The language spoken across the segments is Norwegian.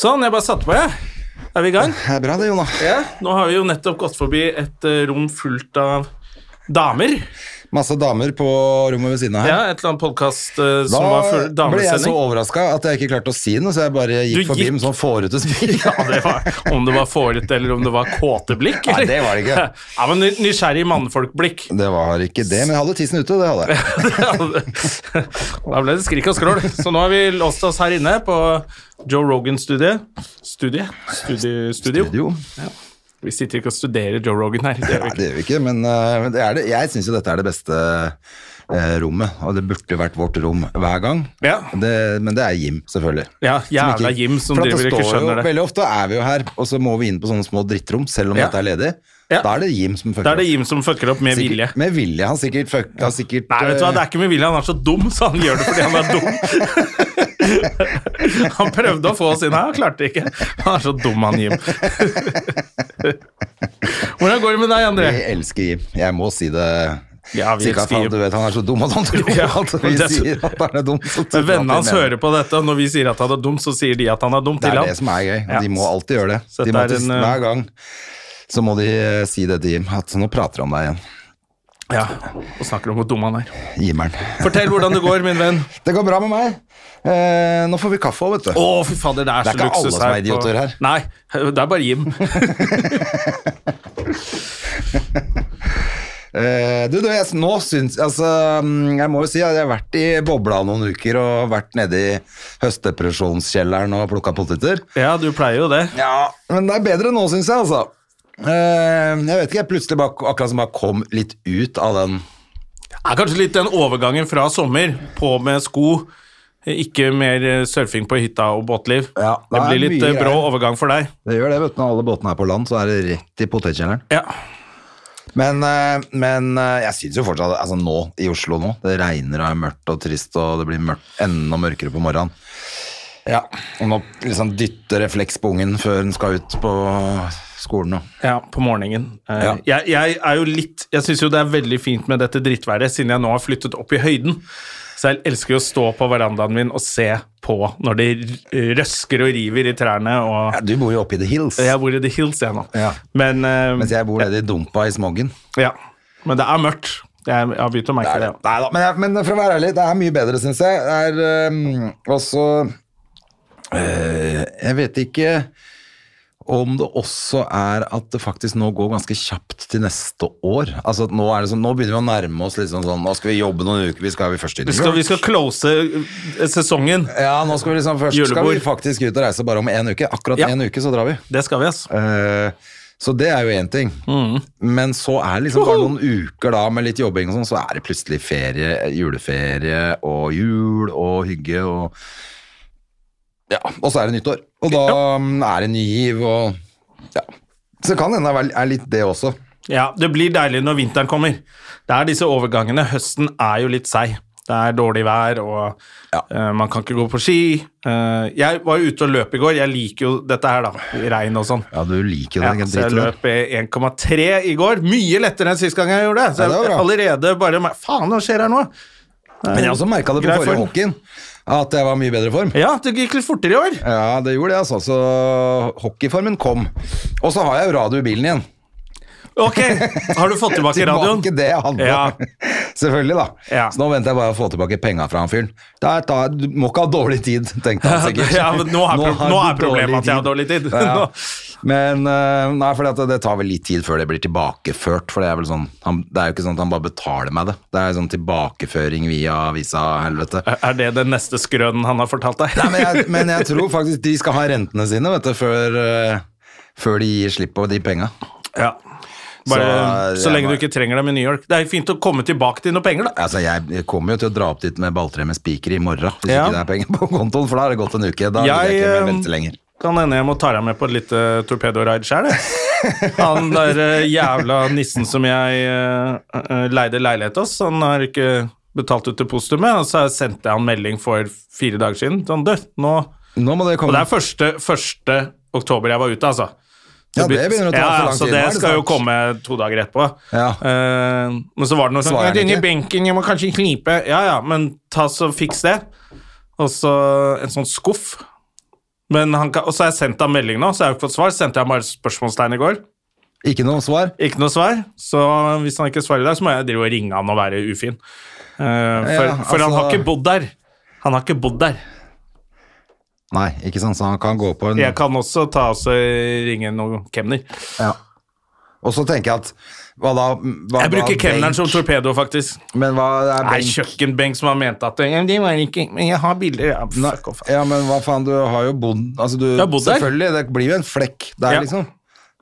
Sånn, jeg bare satte på, jeg. Er vi i gang? Det er bra det, Jona. Ja. Nå har vi jo nettopp gått forbi et eh, rom fullt av damer. Masse damer på rommet ved siden av her. Ja, Et eller annet podkast som Da var full ble jeg så damesending. overraska at jeg ikke klarte å si noe, så jeg bare gikk gikk... forbi med sånn fårete smil. Ja, det var, om det var fårete eller om det var kåteblikk. Nei, eller? det var det ikke. Ja, men nysgjerrig Nysgjerrig mannfolkblikk. Det var ikke det, men jeg hadde tissen ute, det hadde jeg. da ble det skrik og skrål. Så nå har vi låst oss her inne på Joe Rogan-studiet. Studie? Studie, studio. Jo. Vi sitter ikke og studerer Joe Rogan her. Det gjør vi Nei, ikke. det gjør vi ikke, men uh, det er det. jeg syns jo dette er det beste uh, rommet, og det burde vært vårt rom hver gang. Ja. Det, men det er Jim, selvfølgelig. Ja, jævla Jim som driver det ikke skjønner jo, det. Veldig ofte er vi jo her, og så må vi inn på sånne små drittrom, selv om Ja. dette er ledig. Ja. Da er det Jim som fucker Da er det Jim som fucker opp med Sikkert- vilje. Med vilje. Han sikkert fuck, han sikkert Nei, vet du hva, det eh, er ikke med vilje. Han er så dum, så han gjør det fordi han er dum. Han prøvde å få oss inn her, klarte ikke. Han er så dum, han Jim. Hvordan går det med deg, André? Vi elsker Jim. Jeg må si det. Ja, vi Sikkert han, du vet, han er så dum at han tror Ja, at vi det er sier at han er dum. Men vennene hans hører på dette, og når vi sier at han er dum, så sier de at han er dum Det til er ham. det som er gøy. Ja. De må alltid gjøre det. De må er en, eh, hver gang så må de eh, si det til Jim, at nå prater han deg igjen. Ja, og snakker om hvor dum han er. Jimmer'n. Fortell hvordan det går, min venn. Det går bra med meg. Eh, nå får vi kaffe òg, vet du. Å, fy fader, det er, Det er så ikke alle som er her. på- idioter her. Nei, det er bare Jim. Eh, du, du, jeg, nå syns Altså, mm, jeg må jo si at jeg har vært i bobla noen uker og vært nede i høstdepresjonskjelleren og plukka poteter. Ja, du pleier jo det. Ja, men det er bedre nå, syns jeg, altså. Eh, jeg vet ikke, jeg plutselig bare, akkurat som bare kom litt ut av den er kanskje litt den overgangen fra sommer, på med sko, ikke mer eh, surfing på hytta og båtliv. Ja, det det blir litt eh, brå greier. overgang for deg. Det gjør det, vet du. Når alle båtene er på land, så er det rett i potetkjelleren. Ja. Men, men jeg syns jo fortsatt Altså nå i Oslo nå, det regner og er mørkt og trist, og det blir mørkt, enda mørkere på morgenen. Ja, og nå liksom dytter refleks på ungen før den skal ut på skolen. Og. Ja, på morgenen. Eh, Ja. Jeg, jeg er jo litt Jeg syns jo det er veldig fint med dette drittværet, siden jeg nå har flyttet opp i høyden. Så jeg elsker å stå på verandaen min og se på når det røsker og river i trærne. Og Ja, du bor jo oppe i The Hills, Jeg bor i The Hills, jeg nå. Ja. Men, uh, mens jeg bor nede i dumpa i smoggen. ja. Men det er mørkt. Jeg, har begynt å merke det. ja. Neida, men, men for å være ærlig, det er mye bedre, syns jeg. Det er um, også Jeg vet ikke om det også er at det faktisk nå går ganske kjapt til neste år. Altså Nå, er det sånn, nå begynner vi å nærme oss liksom sånn Nå skal vi jobbe noen uker, vi skal vi først i Vi skal, vi skal close eh, sesongen. Ja, nå skal vi liksom først skal vi faktisk ut og reise bare om en uke. Akkurat Ja. en uke, så drar vi. Det skal vi, altså. Uh, så det er jo én ting. Men så er det liksom bare noen uker da med litt jobbing og sånn, så er det plutselig ferie, juleferie og jul og hygge og Ja, og så er det nyttår. Og da mm, er det ny giv og Ja. Så kan hende det er litt det også. Ja, det blir deilig når vinteren kommer. Det er disse overgangene. Høsten er jo litt seig. Det er dårlig vær, og Ja. uh, man kan ikke gå på ski. Uh, jeg var jo ute og løp i går. Jeg liker jo dette her, da. Regn og sånn. Ja, du liker jo Ja, så jeg løp 1,3 i går. Mye lettere enn sist gang jeg gjorde det. Så Ja, det allerede bare Faen, hva skjer her nå? Men jeg også merka det på forrige hockeyen. hockeyen, at jeg var mye bedre form. Ja, det gikk litt fortere i år. Ja, det gjorde det, altså. Så hockeyformen kom. Og så har jeg jo radio i bilen igjen. Ok, har du fått tilbake radioen? Tilbake det han. Ja. Selvfølgelig, da. Ja. Så nå venter jeg bare å få tilbake penga fra han fyren. Du må ikke ha dårlig tid, tenkte han sikkert. Ja, men nå er, pro nå er problemet at jeg har dårlig tid. Ja. Nå- Men eh, nei, for det tar vel litt tid før det blir tilbakeført. For det er vel sånn han, Det er jo ikke sånn at han bare betaler meg det. Det er sånn tilbakeføring via visa-helvete. Er det den neste skrønen han har fortalt deg? Nei, men jeg, men jeg tror faktisk de skal ha rentene sine, vet du, før, eh, før de gir slipp på de penga. Ja. Bare, Så, så, lenge var- du ikke trenger dem i New York. Det er fint å komme tilbake til noen penger, da. Altså, jeg kommer jo til å dra opp dit med balltre med spiker i morgen, hvis Ja. ikke det er penger på kontoen, for da har det gått en uke. Da Jeg, jeg ikke eh, vente lenger. Kan hende jeg må ta deg med på et lite torpedo-ride sjøl, jeg. Han der eh, jævla nissen som jeg eh, leide leilighet hos, han har ikke betalt ut depositumet, og så sendte jeg han melding for fire dager siden. Sånn, du, nå Nå må det komme. Og det er første, første oktober jeg var ute, altså. Ja, det begynner å ta ja, for lang lang så tid. det det skal jo komme to dager etterpå. Ja. Uh, men så var det noe sånn ikke?» benken, jeg må kanskje knipe.' Ja ja, men ta så fiks det. Og så en sånn skuff. Men han kan, og så har jeg sendt ham melding nå, så jeg har ikke fått svar. Så sendte jeg bare spørsmålstegn i går. Ikke noe svar? Ikke noe svar. Så hvis han ikke svarer i dag, så må jeg drive og ringe han og være ufin. Uh, for Ja, for han altså- har ikke bodd der. Han har ikke bodd der. Nei, ikke sant, så han kan gå på en Jeg kan også ta og ringe noen kemner. ja. Og så tenker jeg at hva da hva, Jeg bruker kemneren som torpedo, faktisk. Men hva er Nei, benk? kjøkkenbenk som har ment at det var ikke Men jeg har bilder. Ja, fuck off. ja, men hva faen, du har jo bodd Altså, du har bodd der. Selvfølgelig, det blir jo en flekk der, Ja. liksom.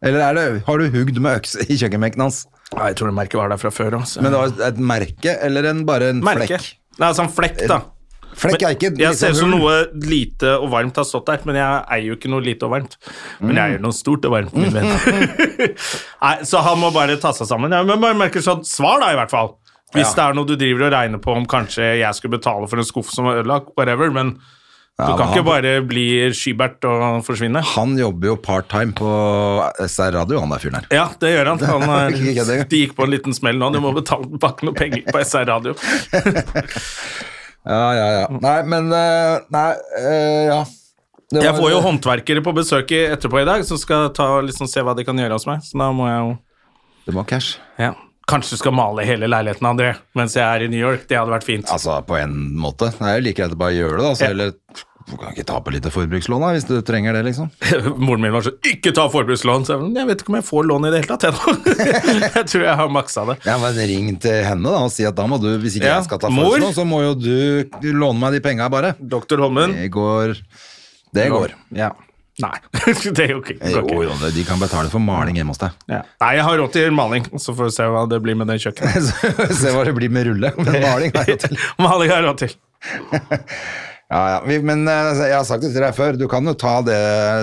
Eller er det, har du hugd med øks i kjøkkenbenken hans? Ja, jeg tror det merket var der fra før. Også. Men det var et merke, eller en, bare en Merke. flekk? Nei, sånn flekk, da. Flekk er ikke Jeg ser ut som noe lite og varmt har stått der, men jeg eier jo ikke noe lite og varmt. Men jeg eier noe stort og varmt, min venn. Nei, så han må bare ta seg sammen. Ja, men bare merker sånn svar, da, i hvert fall. Hvis Ja. det er noe du driver og regner på om kanskje jeg skulle betale for en skuff som var ødelagt, whatever, men du kan han, ikke bare bli Skybert og forsvinne. Han jobber jo part-time på SR Radio, han der fyren her. Ja, det gjør han. han er, de gikk på en liten smell nå. Du må betale tilbake noe penger på SR Radio. Ja, ja, ja. Nei, men eh, Nei, eh, ja. Var... Jeg får jo håndverkere på besøk etterpå i dag, som skal ta, liksom, se hva de kan gjøre hos meg. Så da må jeg jo Det må cash. ja. Kanskje du skal male hele leiligheten, André, mens jeg er i New York. Det hadde vært fint. Altså, på en måte. Det er jo like greit å bare gjøre det, da. Så Ja. heller Du kan ikke ta på litt forbrukslån, da, hvis du trenger det, liksom. Moren min var sånn 'ikke ta forbrukslån'. Så jeg, var, jeg vet ikke om jeg får lån i det hele tatt, jeg jeg tror jeg har maksa det. Ja, men Ring til henne da og si at da må du, hvis ikke Ja, jeg skal ta forbrukslån, så må jo du låne meg de penga, bare. Doktor Holmen? Det går. Det går. Ja. Nei, det er ikke. Jo, ikke. jo, de kan betale for maling hjemme hos deg. Ja. Nei, jeg har råd til maling, så får vi se hva det blir med det kjøkkenet. Se hva det blir med rulle. Men maling har jeg råd til. maling har jeg råd til. Ja, ja. Men eh, jeg har sagt det til deg før, du kan jo ta det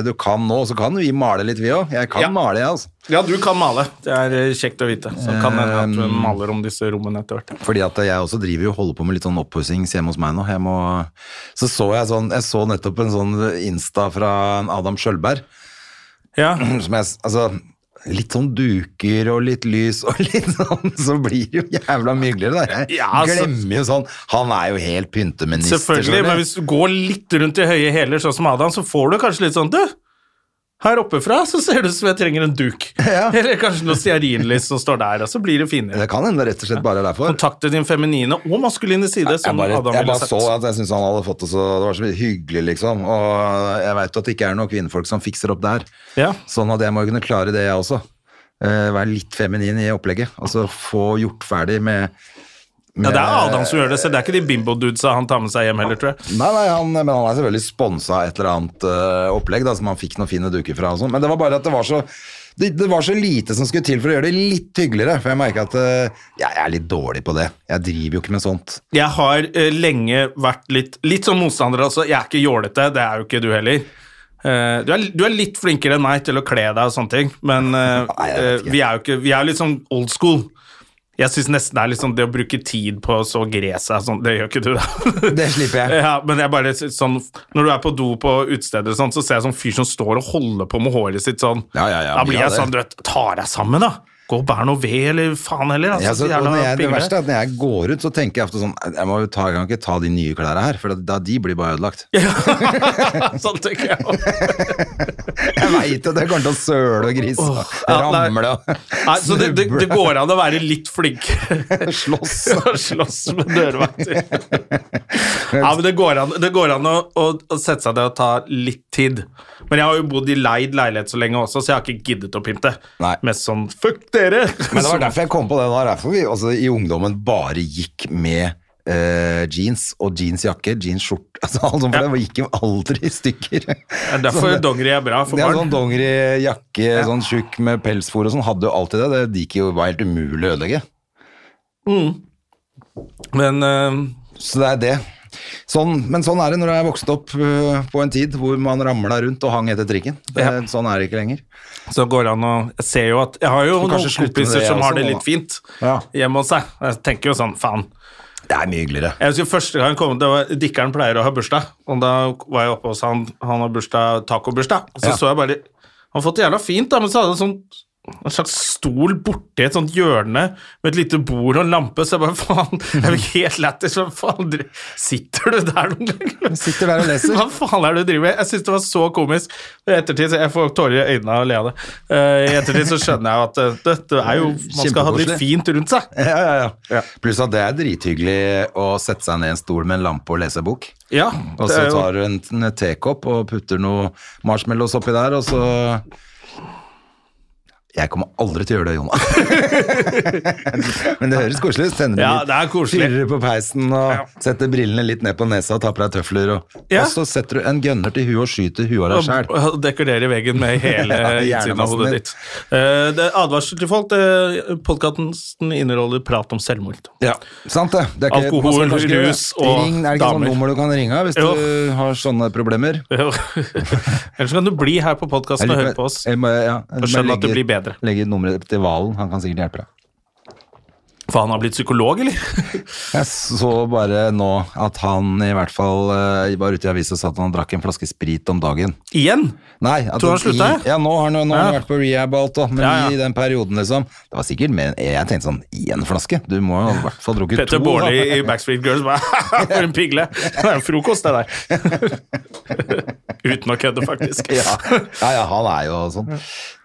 du kan nå, så kan vi male litt, vi òg. Jeg kan Ja. male, jeg, altså. Ja, du kan male. Det er eh, kjekt å vite. Så kan hende at du Um, maler om disse rommene etter hvert. Fordi at jeg også driver jo holder på med litt sånn oppussing hjemme hos meg nå. Jeg må, så så jeg sånn Jeg så nettopp en sånn Insta fra Adam Sjølberg. Ja, Som jeg, altså Litt sånn duker og litt lys og litt sånn, så blir det jo jævla mye hyggeligere. Jeg Ja, altså- glemmer jo sånn Han er jo helt pynteminister. selvfølgelig. Men hvis du går litt rundt i høye hæler, sånn som Adam, så får du kanskje litt sånn Du, her oppe fra så ser det ut som jeg trenger en duk. Ja. Eller kanskje noe stearinlys som står der, og så blir det finere. Det kan hende rett og slett bare er derfor. Kontakte din feminine og maskuline side, Jeg som bare, jeg bare så at jeg syntes han hadde fått det så Det var så hyggelig, liksom. Og jeg veit at det ikke er noen kvinnfolk som fikser opp der. Ja. Sånn at jeg må kunne klare det, jeg også. Eh, være litt feminin i opplegget. Altså få gjort ferdig med, ja, det er Adam som gjør det, så det er ikke de bimbo-dudesa han tar med seg hjem heller, tror jeg. Nei, nei, han, men han er selvfølgelig sponsa et eller annet uh, opplegg da, som han fikk noen fine duker fra. og sånn. Men det var bare at det var så det, det var så lite som skulle til for å gjøre det litt hyggeligere. For jeg merker at uh, jeg er litt dårlig på det. Jeg driver jo ikke med sånt. Jeg har uh, lenge vært litt Litt som motstander, altså. Jeg er ikke jålete, det er jo ikke du heller. Du, er, du er litt flinkere enn meg til å kle deg og sånne ting, men Nei, vi er jo ikke Vi er litt sånn old school. Jeg syns nesten det er sånn det å bruke tid på å så gresset sånn, Det gjør ikke du, da. Det slipper jeg. Ja, men jeg bare sånn Når du er på do på utesteder, sånn, så ser jeg sånn fyr som står og holder på med håret sitt sånn. Ja, ja, ja, da blir jeg sånn, du vet, ta deg sammen, da. Gå og bære noe ved, eller faen heller. Altså, Ja, så, de jeg, det verste er at når jeg går ut, så tenker jeg ofte sånn Jeg må jo ta, jeg kan ikke ta de nye klærne her, for da de blir bare ødelagt. sånn tenker jeg òg. Jeg veit at det kommer til å søle og grise og ja, ramle og Nei, så det, det, det går an å være litt flink. slåss. Slåss med dørvakter. Ja, men det går an, det går an å, å, å sette seg ned og ta litt tid. Men jeg har jo bodd i leid leilighet så lenge også, så jeg har ikke giddet å pynte. Nei. Mest sånn fuck dere! Men det var derfor jeg kom på det. Det var derfor vi altså, i ungdommen bare gikk med Uh, jeans og jeansjakke, jeansskjorte altså, alt For Ja. det gikk jo aldri i stykker. Ja, er sånn, dongeri er bra for barn. Ja, sånn dongerijakke, sånn tjukk med pelsfôr og sånn, hadde jo alltid det. Det gikk jo var helt umulig å ødelegge. Men uh, Så det er det. Sånn, men sånn er det når du er vokst opp øh, på en tid hvor man ramla rundt og hang etter trikken. Det, Ja. Sånn er det ikke lenger. Så går det an å Jeg ser jo at Jeg har jo noen kompiser som har det litt da. fint Ja. hjemme hos seg. Jeg tenker jo sånn, faen. Det er mye hyggeligere. Jeg husker første gang kom, det var, Dikkeren pleier å ha bursdag, og da var jeg oppe hos han, han har bursdag, tacobursdag, så Ja. så jeg bare, han har fått det jævla fint da, men så hadde han sånn, en slags stol borti et sånt hjørne med et lite bord og en lampe, så jeg bare, faen, jeg blir helt lættis, hva faen, sitter du der noen ganger? Sitter der og leser. Hva faen er det du driver med? Jeg synes det var så komisk. I ettertid, så jeg får tårer i øynene av å le av det. Eh, I ettertid så skjønner jeg at eh, dette er jo, man skal ha det litt fint rundt seg. Ja, ja, ja. Ja. Pluss at det er drithyggelig å sette seg ned i en stol med en lampe og lese bok. Ja, Og så tar du en, en tekopp og putter noe marshmallows oppi der, og så Jeg kommer aldri til å gjøre det, Jonna. Men det høres koselig ut. Tenner Ja, litt, det er koselig. Fyrer på peisen og Ja. setter brillene litt ned på nesa og tar på deg tøfler. Og, Ja. og så setter du en gunner til huet og skyter huet av deg sjæl. Og og dekorerer veggen med hele innsiden av hodet ditt. Uh, det er advarsel til folk. det- Podkasten inneholder prat om selvmord. Ja, sant det. det er ikke, Alkohol, rus og ring, Er det ikke sånn damer. nummer du kan ringe hvis Jo. du har sånne problemer? Jo. Ellers kan du bli her på podkasten og høre på oss. Jeg må, ja, jeg må skjønne at det blir bedre. Legge nummeret til Valen, han kan sikkert hjelpe deg. For han har blitt psykolog, eller? Jeg så bare nå at han i hvert fall eh, var ute i avisa og sa at han drakk en flaske sprit om dagen. Igjen? Nei, Tror han slutta, ja, nå har han, nå har han vært på rehab og alt, men Ja, ja. i den perioden, liksom Det var sikkert mer Jeg tenkte sånn Én flaske? Du må jo i hvert fall drukket Petter to. Baarli da. i Backstreet Girls bare For en pigle! Det er en frokost, det der. Uten å kødde, faktisk. ja. ja, ja, han er jo sånn.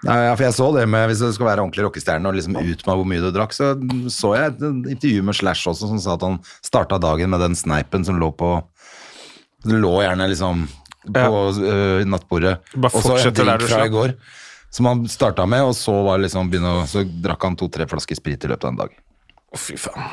Ja, for jeg så det med Hvis du skal være ordentlig rockestjerne og liksom ut med hvor mye du drakk, så så jeg et intervju med Slash også som sa at han starta dagen med den sneipen som lå på Det lå gjerne liksom på øh, nattbordet. Bare fortsetter der du slapp. Som han starta med, og så, var liksom begynne, så drakk han to-tre flasker sprit i løpet av en dag. Å, fy faen.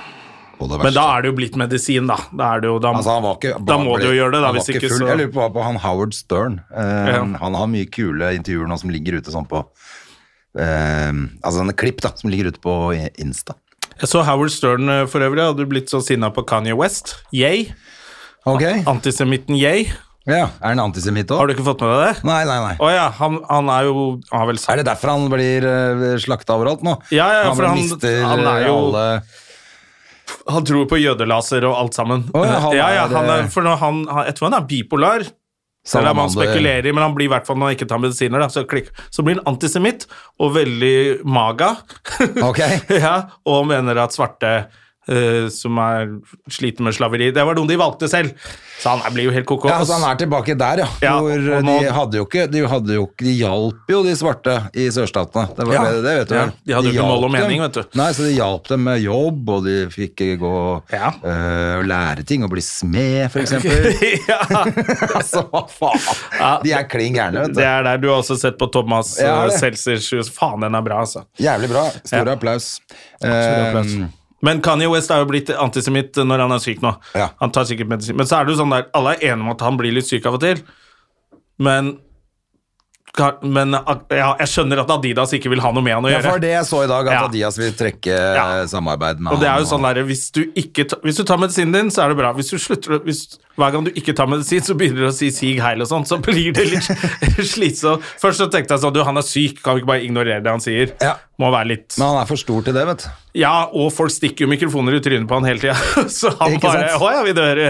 Men da er det jo blitt medisin, da. Da, er det jo, da, Altså, han var ikke, da må du jo gjøre det, da. han Hvis ikke full. så Jeg lurer på, på han Howard Stern. Uh, Ja. Han har mye kule intervjuer nå som ligger ute sånn på uh, Altså en klipp da, som ligger ute på Insta. Jeg så Howard Stern eh, for øvrig. Hadde blitt så sinna på Kanye West. Yay. Ok. Antisemitten Yay. Ja, Er han antisemitt Har du ikke fått med deg det? Nei, nei, nei. Oh, ja, han, han er jo Han har vel Er det derfor han blir uh, slakta overalt nå? Ja, ja, for han- mister han er jo- alle Han tror på jødelaser og alt sammen. Å ja, han ja, ja, han er, for når han, han, Jeg tror han er bipolar. Eller man Salamander. spekulerer men han blir i hvert fall når han ikke tar medisiner. Da, så, klikk. så blir han antisemitt og veldig maga. Okay. ja, og mener at svarte eh, som er sliter med slaveri Det var noe de valgte selv. Så han blir jo helt koko. Ja, altså Han er tilbake der, ja. Ja, Hvor nå- de hadde jo ikke De, hadde jo, de hjalp jo de svarte i sørstatene. Det, var, Ja. det, det vet du Ja, de hadde jo ikke mål og mening, vet du. Nei, så de hjalp dem med jobb, og de fikk gå Ja. øh, og lære ting, og bli smed, for eksempel. ja, altså, hva faen? Ja. De er klin gærne, vet det du. er der du har også sett på Thomas Ja, uh. Seltzers. Faen, den er bra, altså. Jævlig bra. Stor Ja. applaus. applaus. Eh, Men Kanye West er jo blitt antisemitt når han er syk nå. Ja. Han tar sikkert medisin. Men så er det jo sånn der, alle er enige om at han blir litt syk av og til. Men, men ja, jeg skjønner at Adidas ikke vil ha noe med han å ja, gjøre. for det jeg så i dag, at Ja. Adidas vil trekke Ja. samarbeid med Og det er jo sånn der, hvis du, ta, hvis du tar medisinen din, så er det bra. Hvis du slutter, hvis, Hver gang du ikke tar medisin, så begynner du å si sig heil og sånn, så blir det litt slitsomt. Først så tenkte jeg sånn, du, han er syk, kan vi ikke bare ignorere det han sier? Ja. Må være litt Men han er for stor til det, vet du. Ja, og folk stikker jo mikrofoner i trynet på han hele tida. Så han Ikke bare sant? Å ja, vil du høre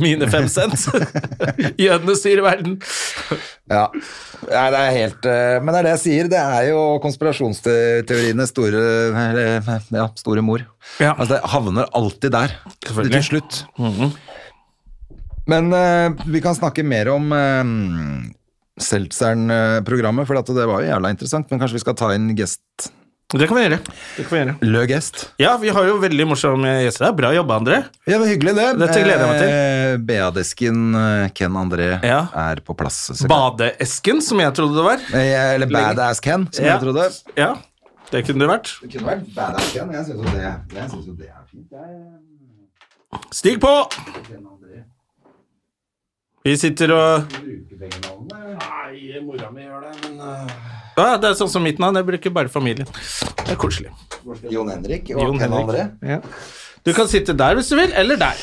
mine fem cent? Jødene styrer verden. Ja. Nei, det er helt eh, Men det er det jeg sier. Det er jo konspirasjonsteoriene store Ja, store mor. Ja. Altså, det havner alltid der Selvfølgelig. til slutt. Men uh, vi kan snakke mer om uh, Seltzern-programmet, for det var jo jævla interessant. Men kanskje vi skal ta inn gest Det kan vi gjøre. Det kan vi gjøre. Lø gest? Ja, vi har jo veldig morsomme gjester her. Bra jobba, André. Ja, det var hyggelig, det. Dette gleder jeg meg til. Eh, BA-desken eh, Ken André Ja. er på plass. så- Badeesken, som jeg trodde det var. Eh, Eller Badass Ken, som Ja. jeg trodde. Ja, det kunne det vært. Det kunne vært Badass Ken. Jeg syns jo jo det er fint. Jeg, Stig på! Vi sitter og Nei, mora mi gjør det, men Ja, Det er sånn som mitt navn. Jeg bruker bare familien. Det er koselig. Jon Henrik og Jon Ken Henrik. André. Ja. Du kan sitte der hvis du vil, eller der.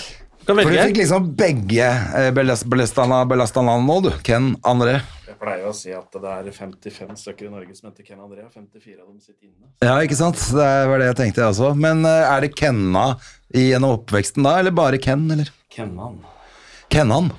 For du velge. fikk liksom begge eh, belast- belastana belastana nå, du. Ken André. Jeg pleier å si at det er 55 stykker i Norge som heter Ken André, og 54 av dem sitter inne. Ja, ikke sant? Det var det jeg tenkte, jeg også. Men eh, er det Kenna i gjennom oppveksten da, eller bare Ken, eller? Kennan. Kennan?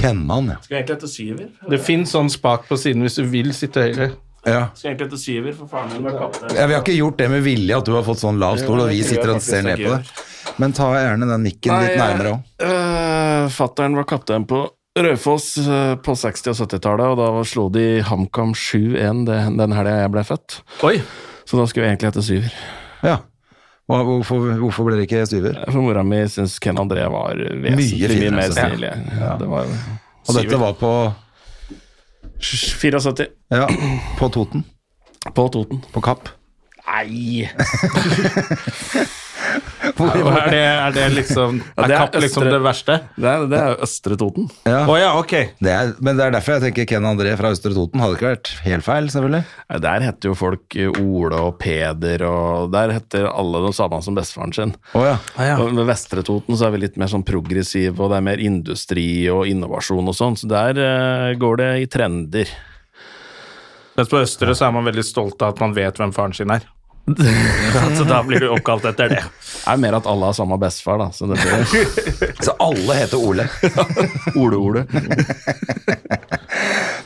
Kennan, ja. Skal egentlig hete Syver. Det fins sånn spak på siden hvis du vil sitte høyere. ja. Skal egentlig hete Syver, for faren min var kaptein. Ja, Vi har ikke gjort det med vilje at du har fått sånn lav stol, og vi sitter og ser ned på det. Men ta gjerne den nikken litt nærmere òg. Uh, Fattern var kaptein på Raufoss eh, på 60- og 70-tallet, og da slo de HamKam 7-1 den helga jeg ble født. Oi! Så da skulle jeg egentlig hete Syver. Ja. Hvorfor, hvorfor ble det ikke styver? For mora mi syns Ken André var Mye vesentlig mye, finere, mer snill. Ja. stilig. Ja. Det var Og dette var på, 74 ja, på Toten? på Toten. På Kapp? Nei! Er det, er det liksom Ja, Er det er Kapp liksom det verste? Det er, det er Østre Toten. Ja. Oh, ja, ok. Det er, men det er derfor jeg tenker Ken André fra Østre Toten. Hadde ikke vært helt feil, selvfølgelig. Ja, Der heter jo folk eh, Ole og Peder, og der heter alle det samme som bestefaren sin. Oh, ja. ja. Og Ved Vestre Toten så er vi litt mer sånn progressive, og det er mer industri og innovasjon og sånn, så der uh, går det i trender. Mens på Østre så er man veldig stolt av at man vet hvem faren sin er. så da blir du oppkalt etter det. Det er mer at alle har samme bestefar, da. Så det blir Så alle heter Ole. Ole-Ole.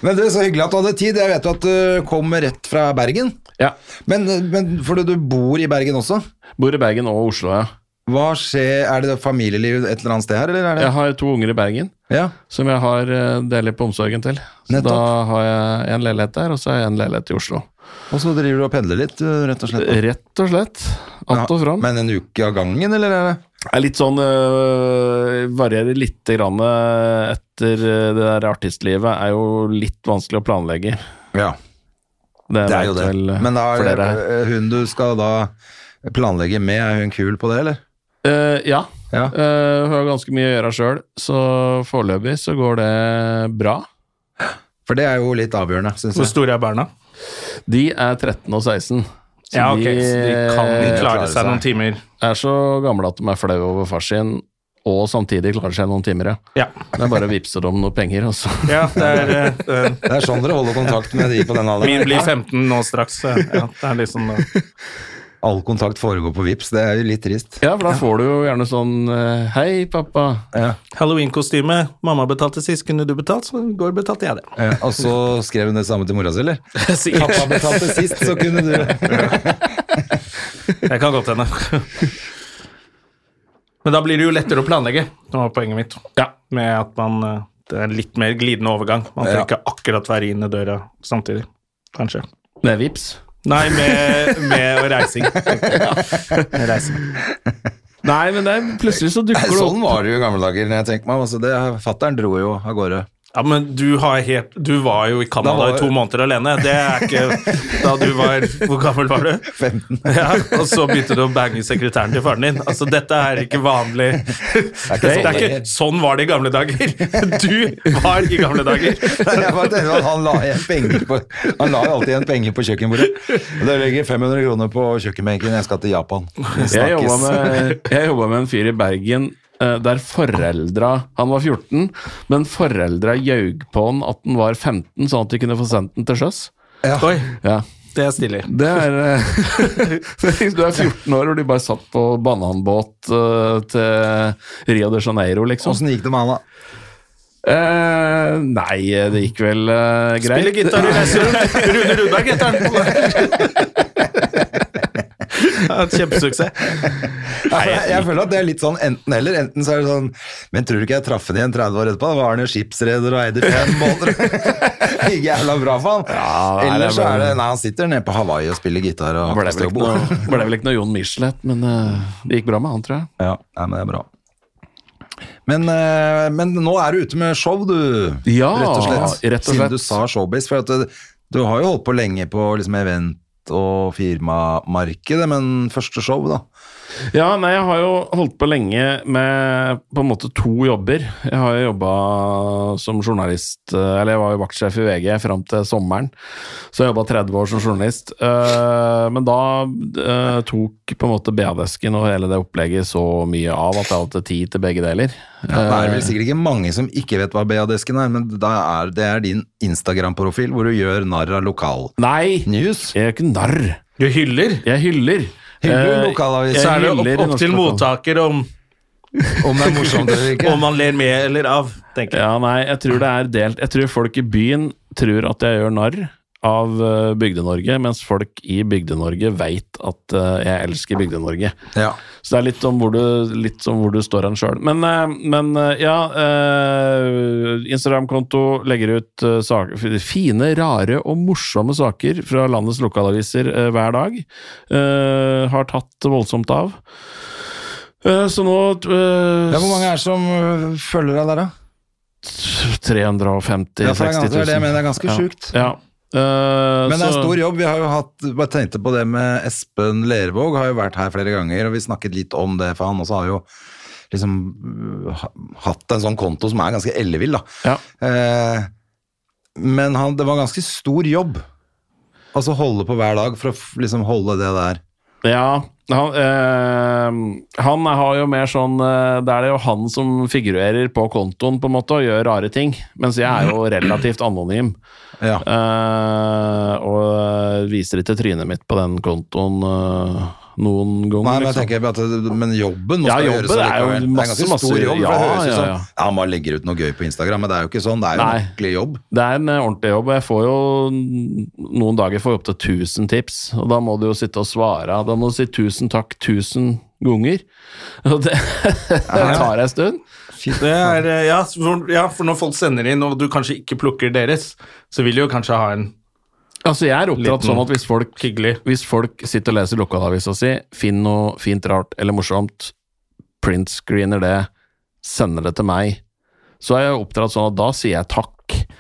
Men det er så hyggelig at du hadde tid. Jeg vet jo at du kommer rett fra Bergen. Ja. Men, men fordi du bor i Bergen også, Bor i Bergen og Oslo, ja. Hva skjer? Er det familieliv et eller annet sted her, eller er det Jeg har to unger i Bergen Ja. som jeg har eh, deler på omsorgen til. Så Nettopp. da har jeg en leilighet der, og så har jeg en leilighet i Oslo. Og så driver du og pendler litt, rett og slett? Rett og slett. Att og fram. Men en uke av gangen, eller er det er litt sånn øh, Varierer litt grann etter det der artistlivet. Er jo litt vanskelig å planlegge. Ja, det er jo det. Men da er er hun du skal da planlegge med, er hun kul på det, eller? Eh, ja. Ja. Uh, hun har ganske mye å gjøre sjøl, så foreløpig så går det bra. For det er jo litt avgjørende, syns Hvor jeg. store er barna? De er 13 og 16. Så Ja, ok, så de kan klare, klare seg noen timer. er så gamle at de er flaue over far sin, og samtidig klarer seg noen timer, ja. Ja, Det er bare å vippse dem noen penger, og ja det er det eh, Det er sånn dere holder kontakt med de på den alderen. Min blir 15 nå straks. Ja, det er liksom eh, All kontakt foregår på Vips, det er jo litt trist. Ja, for da får du jo gjerne sånn eh, Hei, pappa. Ja. Halloween-kostyme. Mamma betalte sist, kunne du betalt? Så i går betalte jeg det. Ja, og så skrev hun det samme til mora si, eller? Sikkert. Pappa betalte sist, så kunne du Det kan godt hende. Men da blir det jo lettere å planlegge, det var poenget mitt. Ja, Med at man eh, Det er litt mer glidende overgang. Man Ja. trenger ikke akkurat være inn i døra samtidig. Kanskje. Med vips. Nei, med, med reising. Med reising. Nei, men det er, plutselig så dukker det opp. Sånn var det jo i gamle dager, når jeg tenker meg. Altså, Fattern dro jo av gårde. Ja, men du, har helt, du var jo i Da Canada i to måneder alene. Det er ikke da du var Hvor gammel var du? 15. Ja, og så begynte du å bange sekretæren til faren din. Altså, Dette er ikke vanlig. Det ikke er sånn ikke, sånn var det i gamle dager. Du var i gamle dager. Han la igjen penger på Han la alltid igjen penger på kjøkkenbordet. Og Det ligger 500 kroner på kjøkkenbenken, jeg skal til Japan. Jeg jobba med, med en fyr i Bergen der foreldra Han var 14, men foreldra jaug på han at han var 15, sånn at de kunne få sendt den til sjøs. Oi, Ja. det er stilig. Det er eh, Du er 14 år, og de bare satt på bananbåt eh, til Rio de Janeiro, liksom. Åssen gikk det med han, da? Eh, nei, det gikk vel eh, greit. Spiller gitar i. Rune Rudberg heter han. Ja, Kjempesuksess. Ja, jeg, jeg føler at det er litt sånn enten-eller. Enten så er det sånn Men tror du ikke jeg traff henne igjen 30 år etterpå? Da var han jo skipsreder og eide fem båter. Gikk jævla bra for han. Ja, Eller så er det Nei, han sitter nede på Hawaii og spiller gitar og ble vel, ikke noe, vel ikke noe Jon Michelet, men uh, det gikk bra med han, tror jeg. Ja, nei, men det er bra. Men, eh, men nå er du ute med show, du. Ja, rett og slett. rett og Siden du sa showbiz. For du, du har jo holdt på lenge på liksom event- og firmamarkedet, men første show, da. Ja, nei, jeg har jo holdt på lenge med på en måte to jobber. Jeg har jo jobba som journalist, eh, eller jeg var jo vaktsjef i VG fram til sommeren. Så jeg jobba 30 år som journalist. Eh, Men da eh, tok på en måte BA-desken og hele det opplegget så mye av at jeg hadde tid til begge deler. Ja, det er vel sikkert ikke mange som ikke vet hva BA-desken er, men da er, det er din Instagram-profil hvor du gjør narr av lokal Nei, jeg er ikke narr. Du hyller? Jeg hyller. Hyller Eh, lokalavis. jeg Så er det hyller opp, opp til mottaker om, Om det er morsomt eller ikke. om man ler med eller av, tenker jeg. Ja, nei, jeg tror det er delt. Jeg tror folk i byen tror at jeg gjør narr av eh, Bygde-Norge, mens folk i Bygde-Norge veit at eh, jeg elsker Bygde-Norge. Ja. Så det er litt om hvor du, litt om hvor du står hen sjøl. Men, eh, men ja Instagram-konto legger ut saker, fine, rare og morsomme saker fra landets lokalaviser hver dag. Har tatt voldsomt av. Så nå Ja, hvor mange er det som følger deg der, da? 350 Ja, for det er 60 000. det er det men det er ganske Ja. sjukt. Ja. Eh, Men det er så- en stor jobb. Vi har jo hatt, bare tenkte på det med Espen Lervåg, har jo vært her flere ganger, og vi snakket litt om det, for han også har jo liksom øh, hatt en sånn konto som er ganske ellevill, da. Ja. Uh, men han, det var ganske stor jobb. Altså holde på hver dag for å liksom holde det der. Ja, han, øh, han har jo mer sånn eh, Det er det jo han som figurerer på kontoen på en måte og gjør rare ting, mens jeg er jo relativt anonym. Ja. eh, og viser ikke trynet mitt på den kontoen eh, noen gang. Nei, men, jeg liksom. tenker at, men jobben må Ja, skal jobben gjøres er jo allikevel. Det er masse, ganske stor masse- jobb, ja, det høres ja, ja, som ja. man legger ut noe gøy på Instagram, men det er jo ikke sånn. Det er jo Nei. en ordentlig jobb. Det er en eh, ordentlig jobb. Jeg får jo noen dager får jeg opptil 1000 tips, og da må du jo sitte og svare. Da må du si 'tusen takk' 1000 ganger. Og det, det tar en stund. Det er, eh, ja, for, ja, for når folk sender inn, og du kanskje ikke plukker deres, så vil du jo kanskje ha en Altså, jeg er oppdratt sånn at hvis folk, hvis folk sitter og leser lokalavisa si, finner noe fint, rart eller morsomt, printscreener det, sender det til meg, så er jeg oppdratt sånn at da sier jeg takk.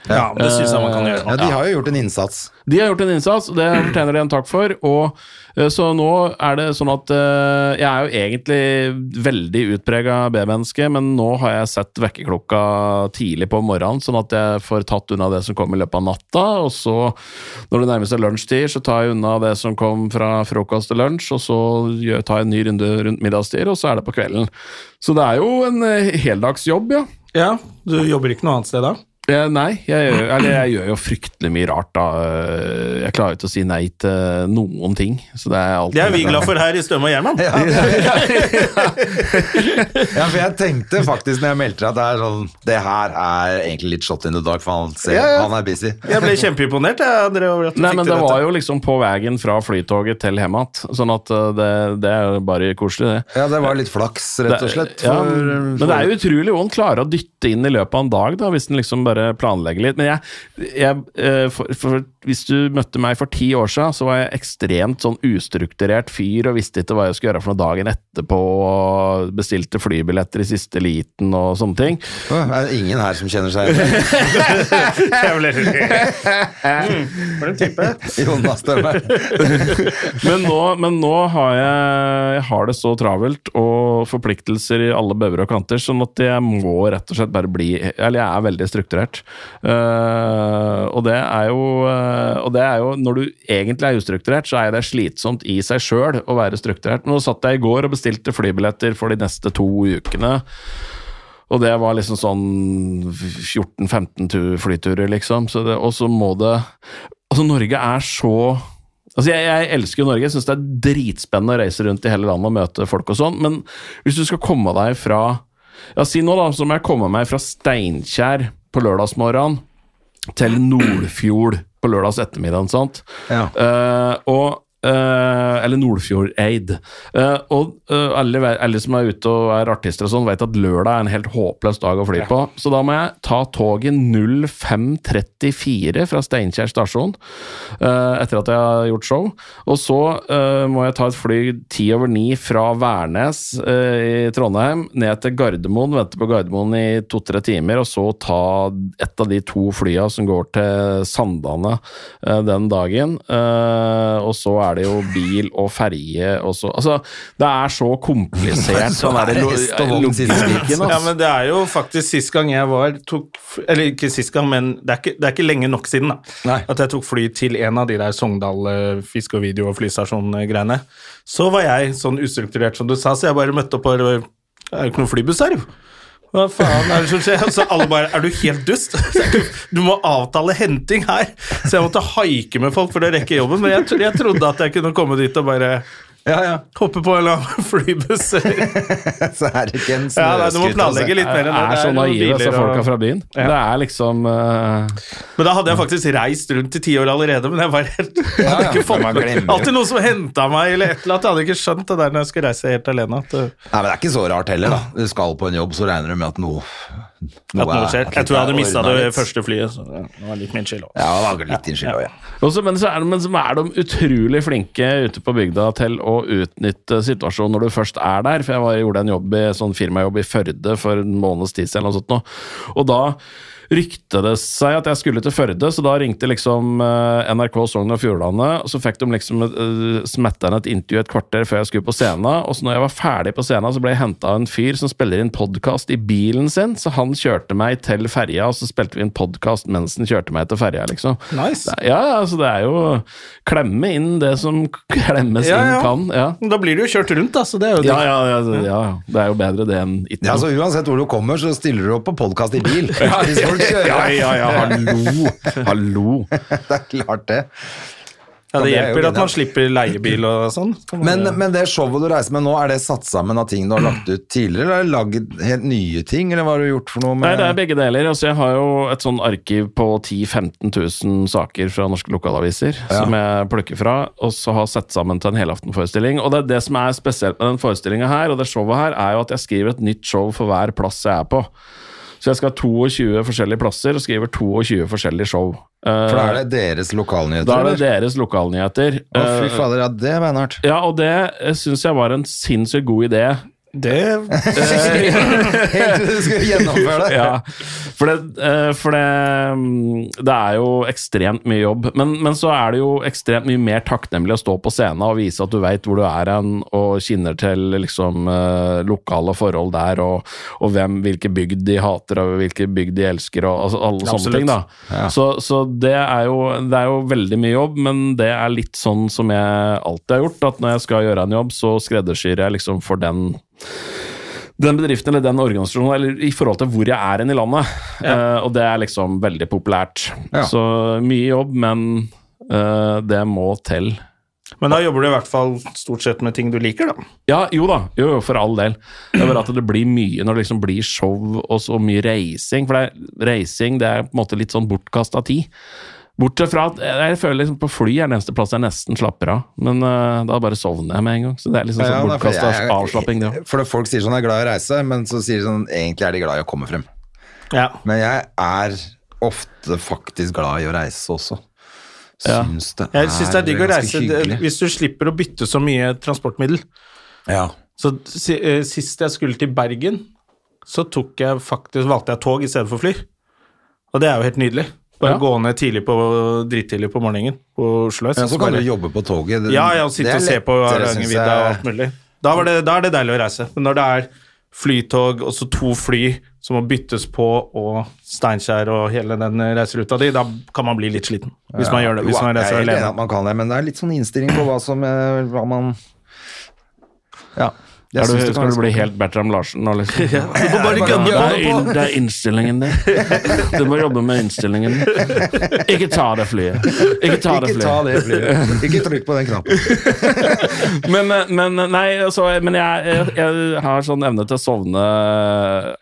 Ja, det syns jeg man kan gjøre. Ja, de har jo gjort en innsats. De har gjort en innsats, og det fortjener de en takk for. Og eh, Så nå er det sånn at eh, jeg er jo egentlig veldig utprega B-menneske, men nå har jeg sett vekkerklokka tidlig på morgenen, sånn at jeg får tatt unna det som kom i løpet av natta. Og så, når det nærmer seg lunsjtid, så tar jeg unna det som kom fra frokost til lunsj, og så tar jeg en ny runde rundt middagstid, og så er det på kvelden. Så det er jo en eh, heldagsjobb, ja. Ja, Du jobber ikke noe annet sted da? Eh, nei, jeg gjør, eller jeg gjør jo fryktelig mye rart, da. Eh, Jeg klarer ikke å si nei til noen ting. Så det er alltid Det er vi glad for her i Støme og Gjerman. Ja, for jeg tenkte faktisk når jeg meldte at det er sånn Det her er egentlig litt shot in the dark, for han, ser, Ja, ja. han er busy. Jeg ble kjempeimponert. Jeg, André. over at du Nei, men det var jo liksom på veien fra flytoget til hjem igjen. Sånn at eh, det, det er jo bare koselig, det. Ja, det var litt flaks, rett og slett. ja, men det er jo utrolig hva en klarer å dytte inn i løpet av en dag, da, hvis en liksom bare planlegger litt. Men jeg, jeg eh, for, for, hvis du møtte meg for ti år siden, så var jeg ekstremt sånn ustrukturert fyr og visste ikke hva jeg skulle gjøre for noe dagen etterpå. og Bestilte flybilletter i siste liten og sånne ting. Det er det ingen her som kjenner seg igjen? For en type. Jonas Stømmer. Men nå, men nå har jeg, jeg har det så travelt og forpliktelser i alle bøver og kanter, sånn at jeg må rett og slett bare bli Eller jeg er veldig strukturert. Uh, og det er jo eh, Og det er jo Når du egentlig er ustrukturert, så er det slitsomt i seg sjøl å være strukturert. Nå satt jeg i går og bestilte flybilletter for de neste to ukene. Og det var liksom sånn 14-15 flyturer, liksom. Så det, og så må det Altså, Norge er så Altså, jeg, jeg elsker jo Norge. Jeg syns det er dritspennende å reise rundt i hele landet og møte folk og sånn, men hvis du skal komme deg fra Ja, si nå, da, så må jeg komme meg fra Steinkjer på lørdagsmorgen til Nordfjord på lørdags ettermiddag, sant? Ja. Uh, og eh, eller Nordfjordeid. Uh, og uh, alle, alle som er ute og er artister og sånn, vet at lørdag er en helt håpløs dag å fly på. Så da må jeg ta toget 0534 fra Steinkjer stasjon etter at jeg har gjort show. Og så må jeg ta et fly ti over ni fra Værnes i Trondheim ned til Gardermoen, vente på Gardermoen i to-tre timer, og så ta et av de to flya som går til Sandane den dagen. Og så er er det jo bil og ferje og så Altså, det er så komplisert, Så sånn er det lo- hest og vogn siste logikken, Ja, men det er jo faktisk sist gang jeg var tok, Eller ikke sist gang, men det er ikke, det er ikke lenge nok siden da Nei. at jeg tok fly til en av de der Sogndal eh, fiske- og video- og flystasjon-greiene. Så var jeg sånn ustrukturert som du sa, så jeg bare møtte opp på Det er jo ikke noen flybuss her, jo. Hva faen er det som skjer? Så alle bare Er du helt dust? Du må avtale henting her. Så jeg måtte haike med folk for å rekke jobben, men jeg, jeg trodde at jeg kunne komme dit og bare Ja, ja. hoppe på en eller annen flybuss. Så er det ikke en Ja, nei, du må snøscooter, planlegge altså. litt mer enn det. er så naive, disse og- folka fra byen. Ja. Det er liksom uh... Men da hadde jeg faktisk reist rundt i ti år allerede, men jeg var helt jeg Ja, hadde ja, ikke fått med. Alltid noen som henta meg, eller et eller annet. Jeg hadde ikke skjønt det der når jeg skulle reise helt alene. At, uh, Nei, men det er ikke så rart heller, da. Du skal på en jobb, så regner du med at noe, noe er- skjer. Jeg tror jeg hadde mista det første flyet, så det var litt min skyld òg. Ja, det var litt din skyld òg, ja. Også, men, så er de, men så er de utrolig flinke ute på bygda til å utnytte situasjonen når du først er der. For jeg var, gjorde en jobb i, sånn firmajobb i Førde for en måneds tid siden, eller noe sånt nå. og da rykte det seg at jeg skulle til Førde, så da ringte liksom eh, NRK Sogn og Fjordane, og så fikk de liksom uh, smetta inn et intervju et kvarter før jeg skulle på scenen. Og så når jeg var ferdig på scenen, så ble jeg henta av en fyr som spiller inn podkast i bilen sin, så han kjørte meg til ferja, og så spilte vi inn podkast mens han kjørte meg til ferja, liksom. Nice. Ja, ja, altså det er jo klemme inn det som klemmes Ja, inn kan. Ja. Da blir du jo kjørt rundt, da, så det er jo Ja, ja, ja, ja, ja. Det er jo bedre det enn ikke Ja, så Uansett hvor du kommer, så stiller du opp på podkast i bil. Hvis folk kjører. Ja, ja, ja, hallo! Hallo! Det er klart det. Ja, det det er hjelper at man slipper leiebil og sånn. Men, men det showet du reiser med nå, er det satt sammen av ting du har lagt ut tidligere, eller er lagd helt nye ting, eller hva har du gjort for noe med Nei, det er begge deler. Altså, jeg har jo et sånn arkiv på 10 000-15 000 saker fra norske lokalaviser som jeg plukker fra, og så har sett sammen til en helaftenforestilling. Og det er det som er spesielt med den forestillinga her, og det showet her, er jo at jeg skriver et nytt show for hver plass jeg er på. Så jeg skal ha 22 forskjellige plasser og skriver 22 forskjellige show. Eh, For da er det deres lokalnyheter? da er det deres lokalnyheter. Å, fy Eh, fader, ja, det er beinhardt. Ja, og det syns jeg var en sinnssykt god idé. Det Helt til du skulle gjennomføre det. Ja, for, det, eh, for det, mm, det er jo ekstremt mye jobb. Men, men så er det jo ekstremt mye mer takknemlig å stå på scenen og vise at du veit hvor du er hen, og kinner til liksom eh, lokale forhold der, og, og hvem, hvilke bygd de hater, og hvilke bygd de elsker, og altså, alle sånne ting. da. Så, så det, er jo, det er jo veldig mye jobb, men det er litt sånn som jeg alltid har gjort, at når jeg skal gjøre en jobb, så skreddersyr jeg liksom for den den bedriften eller den organisasjonen, eller i forhold til hvor jeg er hen i landet. Eh, og det er liksom veldig populært. Ja. Så mye jobb, men uh, det må til. Men da jobber du i hvert fall stort sett med ting du liker, da. Ja, jo da, jo, jo, for all del. Det er bare at det blir mye når det liksom blir show og så mye reising. For det er, reising det er på en måte litt sånn bortkasta tid. Bortsett fra at jeg føler liksom på fly er den eneste plass jeg nesten slapper av. Men uh, da bare sovner jeg med en gang. Så det er liksom Ja, sånn bortkasta avslapping, det òg. For det, folk sier sånn, jeg er glad i å reise, men så sier de sånn, egentlig er de glad i å komme frem. Ja. Men jeg er ofte faktisk glad i å reise også. Ja. det det Jeg syns det er digg å reise det- hyggelig. hvis du slipper å bytte så mye transportmiddel. Ja. Så eh, Sist jeg skulle til Bergen, så tok jeg faktisk, valgte jeg tog i stedet for fly. Og det er jo helt nydelig. Bare Ja. gå ned tidlig på, drittidlig på morgenen på Oslo S. Ja, så kan bare- du jobbe på toget. Det- Ja, ja, og sitte og se på Hardangervidda og alt mulig. Da, var det, da er det deilig å reise. Men når det er flytog, og så to fly som må byttes på, og Steinkjer og hele den reiseruta di, da kan man bli litt sliten. Hvis man gjør det. Hvis man er reiser alene. at man kan det, men det er litt sånn innstilling på hva som eh, hva man Ja. Jeg du, synes skal du bli helt Bertram Larsen nå, liksom? Du må bare gønne Det er, det er innstillingen din. Du må jobbe med innstillingen. Ikke ta det flyet. Ikke ta det Ikke ta det flyet. Ikke trykk på den knappen. Men, men nei, altså, men jeg, jeg, jeg har sånn evne til å sovne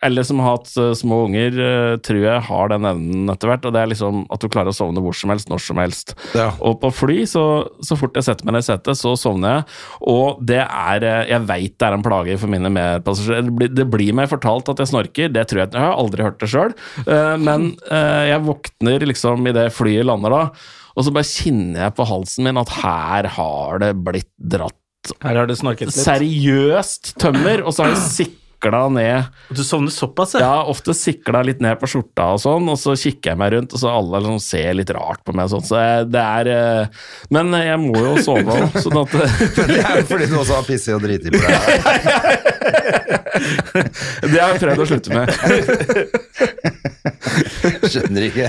Eller som har hatt eh, små unger, eh, tror jeg har den evnen etter hvert. Og det er liksom at du klarer å sovne hvor som helst, når som helst. Ja. Og på fly, så, så fort jeg setter meg ned i setet, så sovner jeg. Og det er eh, Jeg veit det er en plage for mine medpassasjerer. Det blir- Det blir meg fortalt at jeg snorker, det tror jeg Jeg har aldri hørt det sjøl. Men eh, jeg våkner liksom idet flyet lander da, og så bare kjenner jeg på halsen min at her har det blitt dratt Her har det snorket litt. seriøst tømmer, og så har jeg sikla ned Du sovner såpass, ja? Ja, ofte sikla litt ned på skjorta og sånn, og så kikker jeg meg rundt, og så alle liksom ser litt rart på meg og sånn. Så jeg, det er eh, Men jeg må jo sove òg, sånn at Det er jo fordi du også har pisset og driti på deg. Det har jeg prøvd å slutte med. Skjønner ikke.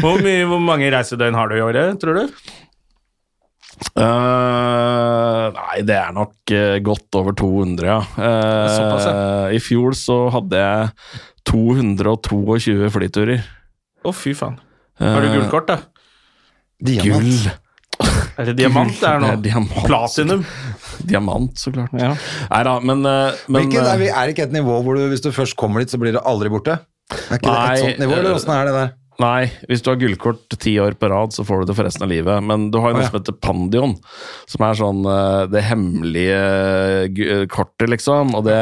Hvor, mye, hvor mange reisedøgn har du i året, tror du? Eh, nei, det er nok uh, godt over 200, ja. Uh, Såpass, I fjor så hadde jeg 222 flyturer. Å, fy faen. Har du gullkort, da? Diamant. Gull. Er det diamant det er nå? Det er. Platinum? Diamant, så klart. Ja. Nei da, men, men Hvilket, er, vi- det ikke et nivå hvor du, hvis du først kommer dit, så blir det aldri borte? Er ikke det Nei, et sånt nivå, eller åssen er det der? Nei, hvis du har gullkort ti år på rad, så får du det for resten av livet. Men du har jo noe noe ja. som heter Pandion, som er sånn eh, det hemmelige eh, kortet, liksom. Og det,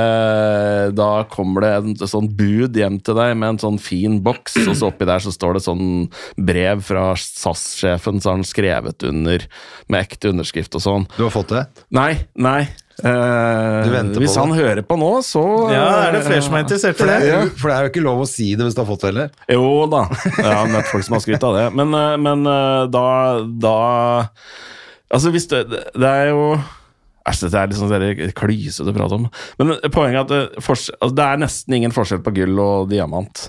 da kommer det en sånn bud hjem til deg med en sånn fin boks, og så oppi der så står det sånn brev fra SAS-sjefen, så har han skrevet under med ekte underskrift og sånn. Du har fått det? Nei, nei. Eh, Du venter på hvis han det? hører på nå, så Ja, er det flere som er interessert For i det, det? er, for det er jo ikke lov å si det hvis du har fått det heller. Jo da, jeg har møtt folk som har skrytt av det. Men, eh, men eh, da, da Altså, hvis det Det er jo Æsj, dette er litt sånn klysete å prate om. Men poenget er at det, forskjell, altså, det er nesten ingen forskjell på gull og diamant.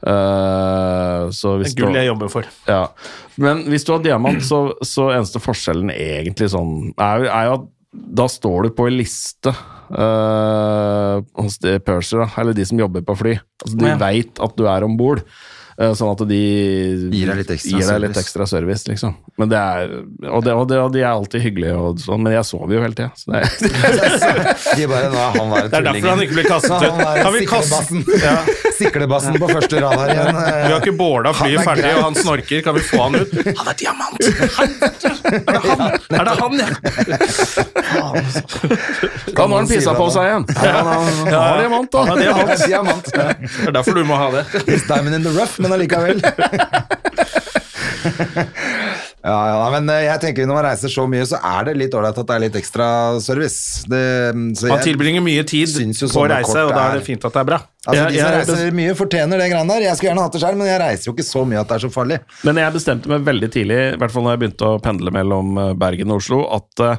Uh, så hvis Gull du, jeg jobber for. ja. Men hvis du har diamant, så, så eneste forskjellen egentlig sånn er, er jo at da står du på en liste uh, hos de purser, da, eller de som jobber på fly. Altså, de Ja. vet at du er om bord. Uh, Sånn at de Gir deg litt ekstra gir deg litt service. ekstra service, liksom. Men det er, og, det, og, det, og de er alltid hyggelige, og sånn, men jeg sover jo hele tida. Så det er, De bare, nå han der Det er derfor han ikke blir kastet ut. Kan vi kaste siklebassen. Siklebassen på første rad her igjen. Vi har ikke båla flyet er ferdig, greit. og han snorker. Kan vi få han ut? Han er diamant! Er det han? Er det han, ja? da må har han pissa på seg igjen! Ja, han, han, han har diamant, da. Han har diamant. Diamant. Det er derfor du må ha det. It's diamond in the rough, men allikevel. Ja, ja, men eh, jeg tenker når man reiser så mye, så er det litt ålreit at det er litt ekstra service. Det, Man tilbringer mye tid på å reise, og da er- det fint at det er bra. Altså, Jeg- De som reiser reiser mye, fortjener det greiene der. Jeg skulle gjerne hatt det selv, men jeg reiser jo ikke så mye at det er så farlig. Men jeg bestemte meg veldig tidlig, i hvert fall når jeg begynte å pendle mellom eh, Bergen og Oslo, at eh,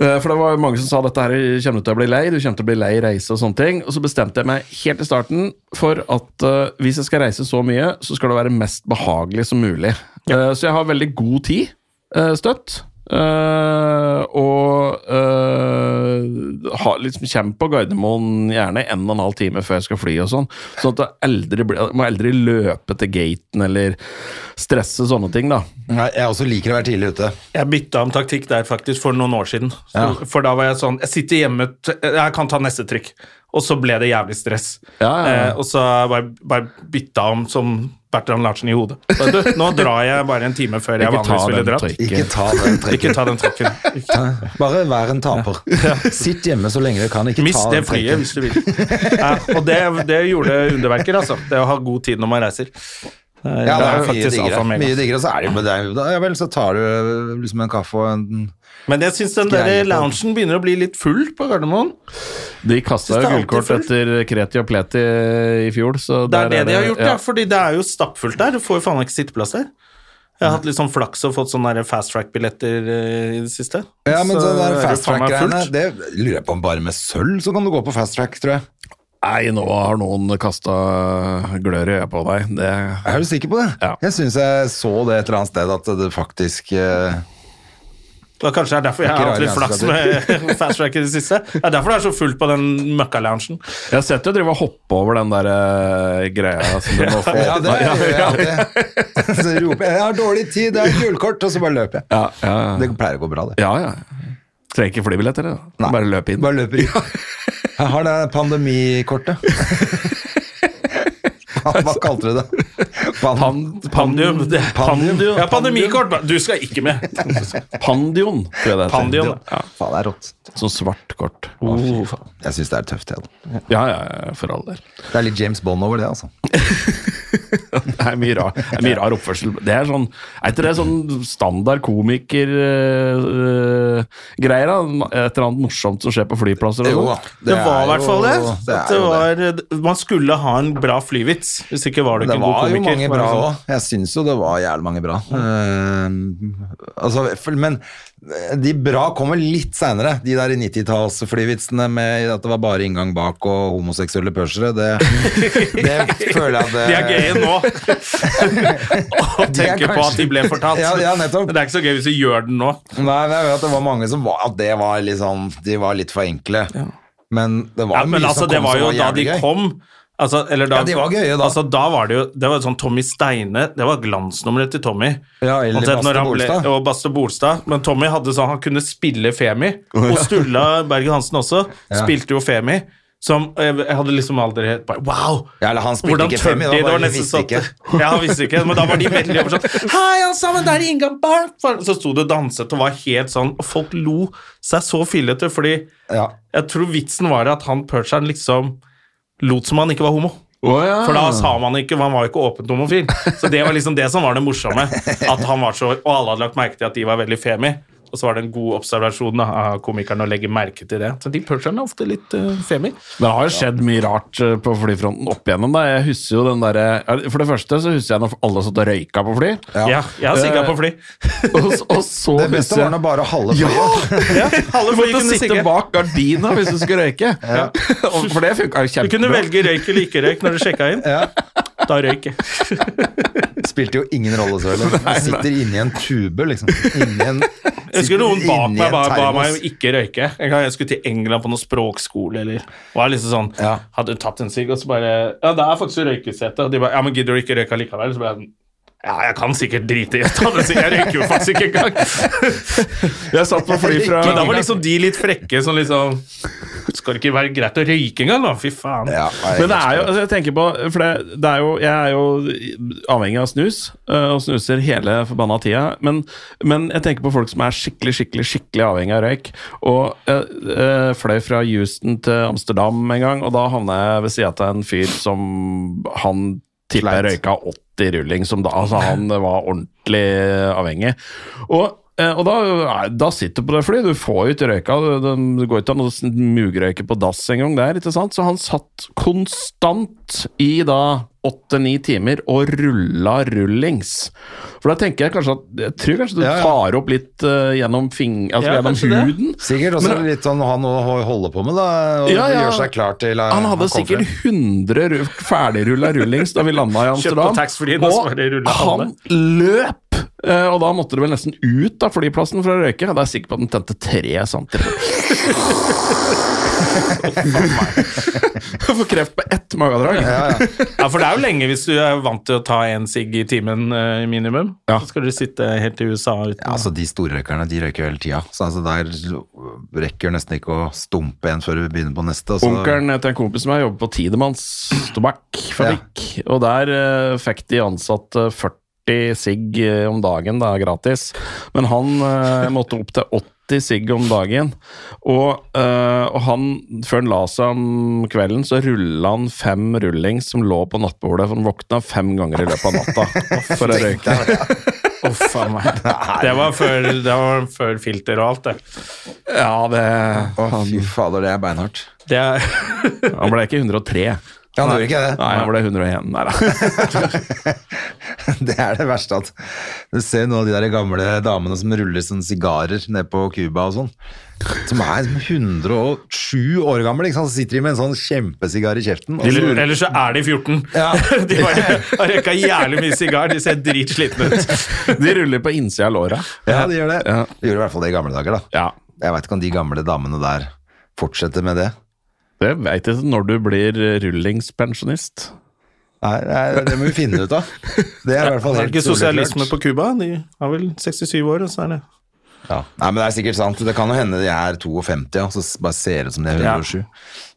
For det var jo mange som sa dette her kommer du til å bli lei, du kommer til å bli lei reise og sånne ting. Og så bestemte jeg meg helt i starten for at uh, hvis jeg skal reise så mye, så skal det være mest behagelig som mulig. Eh, så jeg har veldig god tid eh, støtt. eh, og uh, ha, liksom kommer på Gardermoen gjerne en og en halv time før jeg skal fly og sånn. Sånn at jeg aldri, ble, jeg må aldri løpe til gaten eller stresse sånne ting, da. Nei, Jeg også liker å være tidlig ute. Jeg bytta om taktikk der faktisk for noen år siden. Så, Ja. For da var jeg sånn Jeg sitter hjemme, jeg kan ta neste trykk. Og så ble det jævlig stress. Ja, ja, ja. Eh, og så bare, bare bytta om som Bertrand Larsen i hodet. Så, du, nå drar jeg bare en time før jeg Ikke vanligvis ville dratt. Ikke ta den Ikke trekken. ta den trikken. Ikke- Bare vær en taper. Sitt hjemme så lenge du kan. Ikke Mist ta det den flyet hvis du vil. Ja, og det, det gjorde underverker, altså. Det å ha god tid når man reiser. Ja, det er jo mye diggere. Mye diggere, så er det jo med deg. Da, ja vel, så tar du liksom en kaffe og en Men jeg syns den der loungen begynner å bli litt full på Gardermoen. De kasta jo er gullkort etter Kreti og Pleti i fjor, så Det er det de har gjort, ja. ja. Fordi det er jo stappfullt der. Du får jo faen ikke sitteplass der. Jeg har hatt litt sånn flaks og fått sånne fast track-billetter eh, i det siste. Ja, men så det der er fast track-greiene, det lurer jeg på om bare med sølv så kan du gå på fast track, tror jeg. Nei, nå har noen kasta glør i øyet på deg. Det Er du sikker på det? Ja. Jeg syns jeg så det et eller annet sted, at det faktisk eh, er kanskje det er derfor jeg har hatt litt flaks med fast track i det siste. Det er derfor det er så fullt på den møkka-loungen. Jeg har sett deg drive og hoppe over den der eh, greia som du må få Ja, det gjør jeg alltid. Så roper jeg 'jeg har dårlig tid, det er gullkort', og så bare løper jeg. Ja, ja, ja. Det pleier å gå bra, det. ja, ja. Trenger ikke flybilletter, det. Nei. Bare løp inn. Bare løper inn. Jeg har det pandemikortet. Hva, kalte du det? Pan, Pandium. Det Pandium. Ja, pandemikort. Du skal ikke med. Pandion, tror jeg det heter. Pandion. Ja, Faen, det er rått. sånn svart kort. Jeg syns det er tøft, jeg. Ja, ja, ja, for all del. Det er litt James Bond over det, altså. Det er mye rar, det er mye rar oppførsel. Det er sånn, er ikke det sånn standard komikergreier? da? Et eller annet morsomt som skjer på flyplasser? og Jo sånn? da. Det var i er hvert fall det. det det var, man skulle ha en bra flyvits. Hvis ikke var du Det ikke en god var jo mange bra sånn. òg. Jeg syns jo det var jævlig mange bra. Uh, altså, men de bra kommer litt seinere. De der 90-tallsflyvitsene med at det var bare inngang bak og homoseksuelle pørsere. det, det føler jeg at det De er gøye nå. Å tenke på at de ble fortalt. Ja, ja, nettopp. Men det er ikke så gøy hvis du gjør den nå. Nei, jeg vet at det var mange som var At det var litt sånn De var litt for enkle. Men det var Ja, men mye altså, som det som var som jo var da de kom altså, eller da, Ja, de var gøye da. Altså, da var det jo Det var sånn Tommy Steine Det var glansnummeret til Tommy. Ja, eller Baste Bolstad. Og Baste Bolstad. Men Tommy hadde sånn Han kunne spille Femi. Og Sturla Bergen Hansen også spilte jo Femi. Som jeg jeg hadde liksom aldri helt bare Wow! Ja, eller han spilte Hvordan ikke Femi, de? det var bare- nesten visste sånn- ikke. Ja, han visste ikke, men da var de veldig over sånn Hei, alle sammen, det er Inga Barth! Så sto det og danset og var helt sånn Og folk lo seg så fillete, fordi Ja. jeg tror vitsen var at han Perchan liksom lot som han ikke var homo. ja. For da sa man ikke, han var ikke åpent homofil. Så det var liksom det som var det morsomme. At han var så, Og alle hadde lagt merke til at de var veldig femi. Og så var det en god observasjon da, av komikerne å legge merke til det. Så de Perchan er ofte litt uh, femi. Det har jo skjedd mye rart eh, på flyfronten opp igjennom. Da. Jeg husker jo den der, For det første så husker jeg når alle satt og røyka på fly. Ja, jeg har sigga på fly. Og, og så Det beste var når bare halve Ja! flyet. Ja, ja, Du fly måtte kunne sitte sigge. bak gardina hvis du skulle røyke. Ja. For det funka jo Du kunne velge røyk eller ikke røyk når du sjekka inn. Ja. Da røyk jeg. Spilte jo ingen rolle. Man sitter inni en tube, liksom. Inni en, Jeg husker noen bak meg en ba, meg ikke røyke. En gang jeg skulle til England på noen språkskole, eller var liksom sånn Ja. Hadde tatt en sigg, og så bare Ja, det er faktisk røykesete. Og de bare Ja, men gidder du ikke røyke likevel? Så bare jeg, ja, jeg kan sikkert drite i å ta den siggen. Jeg røyker jo faktisk ikke engang. Jeg satt på fly fra Men da var liksom de litt frekke, sånn liksom Skal det ikke være greit å røyke engang, da? Fy faen. Ja, Men det er jo, altså jeg tenker på For det, det er jo, jeg er jo avhengig av snus, øh, og snuser hele forbanna tida. Men, men jeg tenker på folk som er skikkelig skikkelig, skikkelig avhengig av røyk. Og jeg øh, fløy fra Houston til Amsterdam en gang, og da havna jeg ved sida av en fyr som Han tipper røyka 80 rulling, som da Altså, han var ordentlig avhengig. Og Eh, Og da, da sitter du på det flyet, du får ikke røyka. Det går ikke an å mugrøyke på dass engang der, ikke sant? Så han satt konstant i da åtte-ni timer og rulla rullings. For da tenker jeg kanskje at Jeg tror kanskje du Ja, ja. tar opp litt uh, gjennom, fing, altså, Ja, gjennom huden. det. Sikkert også Men- litt sånn han å holde på med, da. Og Ja, ja. gjøre seg klar til eh, Han hadde han sikkert frem. 100 ferdigrulla rullings da vi landa i Amsterdam. og han løp! Eh, Og da måtte du vel nesten ut av flyplassen for å røyke. Da er jeg sikker på at den tente tre centimeter. Får kreft på ett magedrag. Ja, for det er jo lenge hvis du er vant til å ta én sigg i timen uh, minimum. Ja. Så skal du sitte helt til USA uten Ja, altså De storrøykerne de røyker jo hele tida. Så altså, der rekker nesten ikke å stumpe en før du begynner på neste. så- Onkelen til en kompis som jeg jobber på Tidemanns tobakkfabrikk. Og der uh, fikk de ansatte 40 sigg eh, om dagen, da, gratis. Men han eh, måtte opp til 80 sigg om dagen. Og, eh, og han, før han la seg om kvelden, så rulla han fem rullings som lå på nattbordet. For han våkna fem ganger i løpet av natta for å røyke. Uff a meg. Det var før, det var før filter og alt, det. Ja, det Å, fy fader, det er beinhardt. det er, Han ble ikke 103. Ja, han gjorde ikke det. Nei, han ble 101. Nei da. Det er det verste at du ser noen av de der gamle damene som ruller sånne sigarer ned på Cuba og sånn. Som er 107 år gamle, ikke sant? så sitter de med en sånn kjempesigar i kjeften. Og så, eller, eller så er de 14. Ja. De har røyka jævlig mye sigar. De ser dritslitne ut. De ruller på innsida av låra. ja, de gjør det. Ja. De gjorde i hvert fall det i gamle dager, da. Ja. Jeg veit ikke om de gamle damene der fortsetter med det. Det veit jeg når du blir rullingspensjonist. Nei, nei, det må vi finne ut av. Det er i hvert fall Er det helt ikke sosialisme på Cuba? De har vel 67 år, og så er det Ja. Nei, men det er sikkert sant. Det kan jo hende de er 52, og så bare ser ut som de er 107.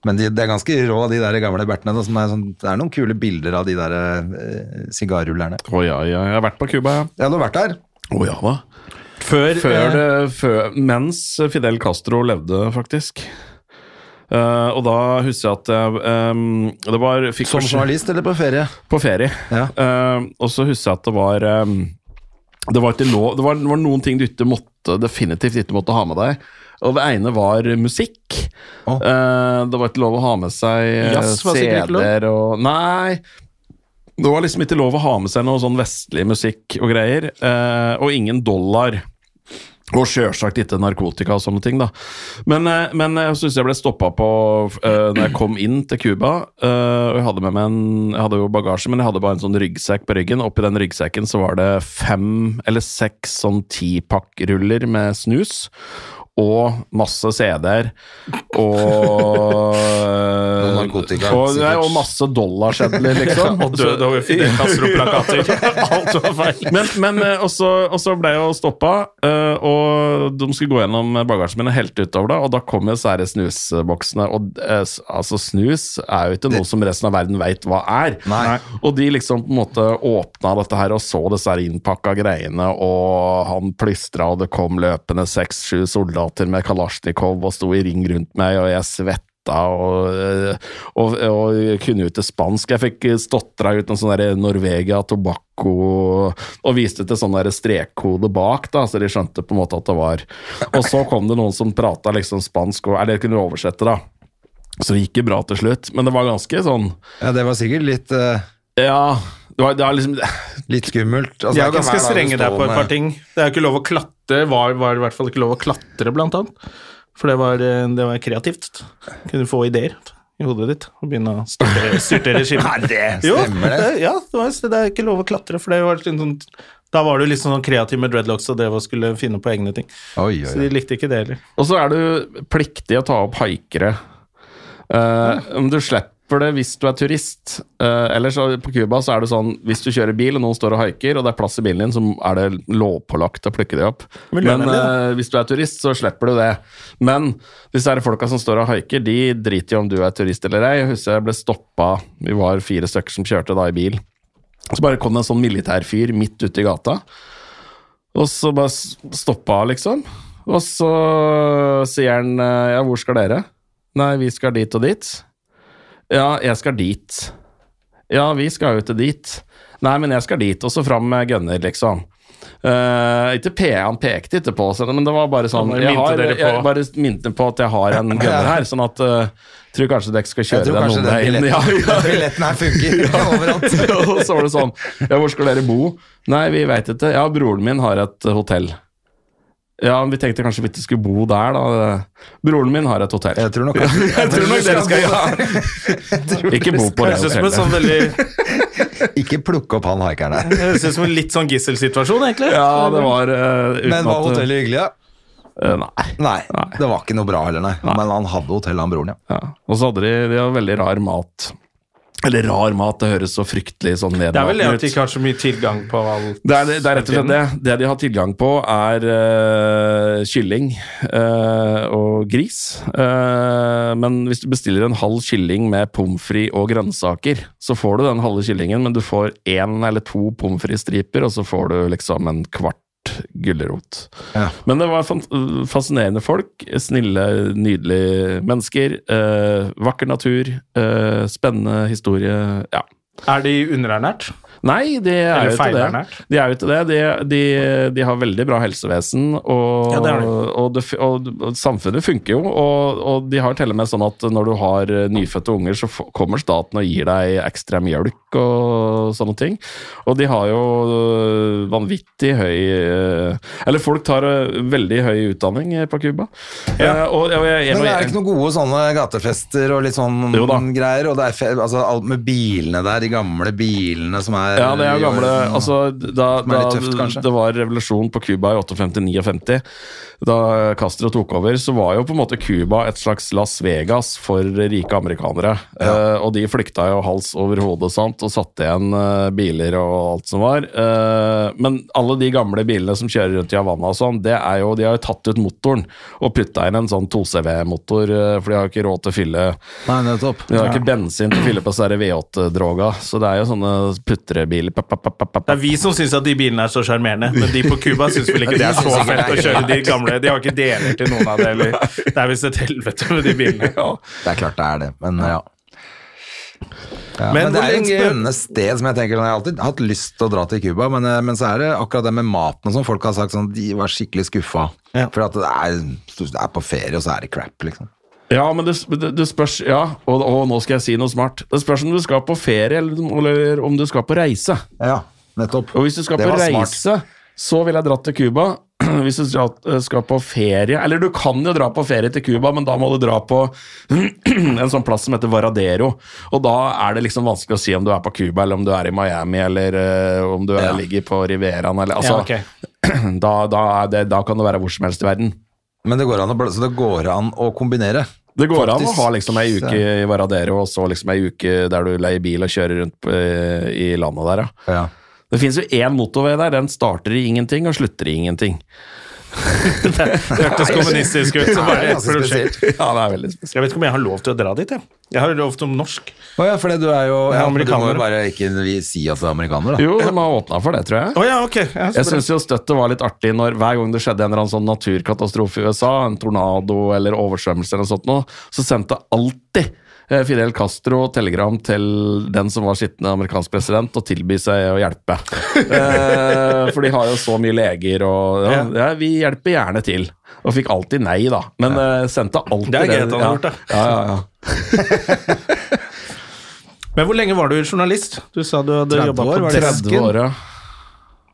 Men de, det er ganske rå, de der gamle bertene. Da, som er sånn, det er noen kule bilder av de der eh, sigarrullerne. Å ja, ja, jeg har vært på Cuba, ja. Ja, du har vært der? Å ja da. Før, Før eh, det, før, mens Fidel Castro levde, faktisk. Eh, og da husker jeg at ehm, Det var Som journalist eller på ferie? På ferie. Ja. Uh, og så husker jeg at det var um, det var, lov, det, var, det var noen ting du ikke måtte, definitivt ikke måtte ha med deg. Og det ene var musikk. Oh. Uh, det var ikke lov å ha med seg lov. CD-er og Nei. Det var liksom ikke lov å ha med seg noe sånn vestlig musikk og greier. og ingen dollar. Og sjølsagt ikke narkotika og sånne ting, da. Men, eh, men jeg syns jeg ble stoppa på uh, når jeg kom inn til Cuba. Uh, og jeg hadde med meg en Jeg hadde jo bagasje, men jeg hadde bare en sånn ryggsekk på ryggen. Oppi den ryggsekken så var det fem eller seks sånn tipakkruller med snus. Og masse CD-er. Og narkotika, Og, nei, og masse dollarsedler, liksom. Og død over Fidel Castro-plakater. Alt var feil. Men, men eh, og så ble jeg jo stoppa, eh, og de skulle gå gjennom bagasjen min og helte utover det, og da kom jo disse snusboksene, og eh, altså snus er jo ikke noe som resten av verden veit hva er. Nei. Og de liksom på en måte åpna dette her og så disse innpakka greiene, og han plystra, og det kom løpende seks-sju soldater med kalasjnikov og sto i ring rundt meg, og jeg svetta. Og, og, og kunne jo ikke spansk. Jeg fikk stotra ut noen sånn der Norvegia tobacco og viste til sånn strekkode bak, da, så de skjønte på en måte at det var Og så kom det noen som prata liksom spansk, og, eller kunne oversette, da. Så det gikk jo bra til slutt, men det var ganske sånn Ja, det var sikkert litt, uh... ja, det var, det var liksom litt skummelt. Altså, De er ganske strenge der på et par ting. Det er jo ikke lov å klatre, var, var i hvert fall ikke lov å klatre, blant annet. For det var, eh, det var kreativt. Kunne få ideer i hodet ditt og begynne å styrte, styrte regimet. Nei, det Jo, stemmer det. Ja, det, var, det er ikke lov å klatre, for det var litt sånn da var du litt sånn kreativ med dreadlocks og det å skulle finne på egne ting. Oi, oi, Så de likte ikke det heller. Og så er du pliktig å ta opp haikere. Uh, om du slipper det hvis du er turist. Uh, ellers så på Cuba så er det sånn hvis du kjører bil og noen står og haiker, og det er plass i bilen din, så er det lovpålagt å plukke dem opp. Men uh, hvis du er turist, så slipper du det. Men disse her folka som står og haiker, de driter jo om du er turist eller ei. Jeg husker jeg ble stoppa, vi var fire stykker som kjørte da i bil. Så bare kom det en sånn militærfyr midt ute i gata. Og så bare stoppa liksom. Og så sier han eh, ja, hvor skal dere? Nei, vi skal dit og dit. Ja, jeg skal dit. Ja, vi skal jo til dit. Nei, men jeg skal dit. Og så fram med gunner, liksom. Uh, ikke P, Han pekte ikke på oss, men det var bare sånn Jeg, har, jeg bare minte på at jeg har en gunner her, sånn at uh, tror kanskje dere skal kjøre den noen vei inn. Ja, ja, billetten her funker overalt. og så var det sånn Ja, hvor skal dere bo? Nei, vi veit ikke. Ja, broren min har et hotell. Ja, vi tenkte kanskje vi ikke skulle bo der, da. Broren min har et hotell. Jeg tror nok Jeg tror nok dere skal ja. Ikke bo på det hotellet. sånn veldig Ikke plukke opp han haikeren der. Høres ut som en litt sånn gisselsituasjon, egentlig. Ja, det var uh, Men var hotellet hyggelig, da? Eh, nei. Nei, det var ikke noe bra heller, nei. Men han hadde hotell, han broren, ja. Ja. Og så hadde de, de hadde veldig rar mat. Eller rar mat, det høres så fryktelig sånn Det er vel det at de ikke har så mye tilgang på alt. Det er, det er rett og slett det. Det de har tilgang på, er uh, kylling uh, og gris. Uh, men hvis du bestiller en halv kylling med pommes frites og grønnsaker, så får du den halve kyllingen, men du får én eller to pommes frites-striper, og så får du liksom en kvart gulrot. Ja. Men det var fascinerende folk. Snille, nydelige mennesker. eh, vakker natur. eh, spennende historie. Ja. Er de underernært? Nei, de er jo ikke det. De er jo ikke det. De, de, de har veldig bra helsevesen, og, Ja, det det. og, det, og, og samfunnet funker jo. Og, og de har til og med sånn at når du har eh, nyfødte unger, så kommer staten og gir deg ekstra mjølk og sånne ting. Og de har jo øh, vanvittig høy øh, Eller folk tar veldig høy utdanning eh, på Cuba. Eh, jeg, Men det er ikke noen gode sånne gatefester og litt sånn greier, og det er fe altså alt med bilene der de gamle bilene som er Ja, det er jo gamle altså, da, da tøft, det var revolusjon på Cuba i 58-59, da Castro tok over, så var jo på en måte Cuba et slags Las Vegas for rike amerikanere. Eh, og de flykta jo hals over hode sant, og satte igjen eh, biler og alt som var. Eh, men alle de gamle bilene som kjører rundt i Havanna og sånn, det er jo, de har jo tatt ut motoren og putta inn en sånn 2CV-motor, eh, for de har jo ikke råd til å fylle Nei, nettopp. de har ikke bensin til å fylle på sånne V8-droga, så det er jo sånne putrebiler. Det er vi som syns at de bilene er så sjarmerende, men de på Cuba syns vel ikke det er så fett å kjøre de gamle. De har ikke deler til noen av det, eller Det er visst et helvete med de bilene. Det er klart det er det, men ja. Ja, Men men, det er jo et spennende sted som jeg tenker sånn, Jeg har alltid hatt lyst til å dra til Cuba, men, eh, men så er det akkurat det med maten og sånn. Folk har sagt sånn de var skikkelig skuffa. Ja. For at det er, det er på ferie, og så er det crap, liksom. Ja, men det, det, det spørs Ja, og, og nå skal jeg si noe smart. Det spørs om du skal på ferie, eller, eller om du skal på reise. Ja, nettopp. Og hvis du skal Det på reise, smart. så ville jeg dratt til Cuba. Hvis du skal, på ferie Eller du kan jo dra på ferie til Cuba, men da må du dra på en sånn plass som heter Varadero. Og da er det liksom vanskelig å si om du er på Cuba, eller om du er i Miami, eller eh, om du er, Ja. ligger på Rivieraen, eller altså Ja, okay. da, da, det, da kan du være hvor som helst i verden. Men det går an å, så det går an å kombinere. Det går an å ha liksom ei uke i Varadero, og så liksom ei uke der du leier bil og kjører rundt eh, i landet der, ja. Ja. Det fins jo én motorvei der, den starter i ingenting og slutter i ingenting. Det hørtes kommunistisk ut. som bare er ganske prosjekt. spesielt. Ja, det er veldig spesielt. Jeg vet ikke om jeg har lov til å dra dit, jeg. Jeg har lov til om norsk. Å ja, fordi du er jo ja, Du må jo bare ikke si at du er amerikaner, da. Jo, de har åpna for det, tror jeg. Oh, ja, okay. Jeg, Jeg syns jo støttet var litt artig når hver gang det skjedde en eller annen sånn naturkatastrofe i USA, en tornado eller oversvømmelse eller noe sånt noe, så sendte alltid Fidel Castro telegram til den som var sittende amerikansk president, og tilby seg å hjelpe. eh, for de har jo så mye leger og ja, ja, vi hjelper gjerne til. Og fikk alltid nei, da. Men eh, sendte alltid Det er greit han har gjort. Ja, ja, ja. Men hvor lenge var du journalist? Du sa du hadde 30 jobba på 30 år. 30 år, ja.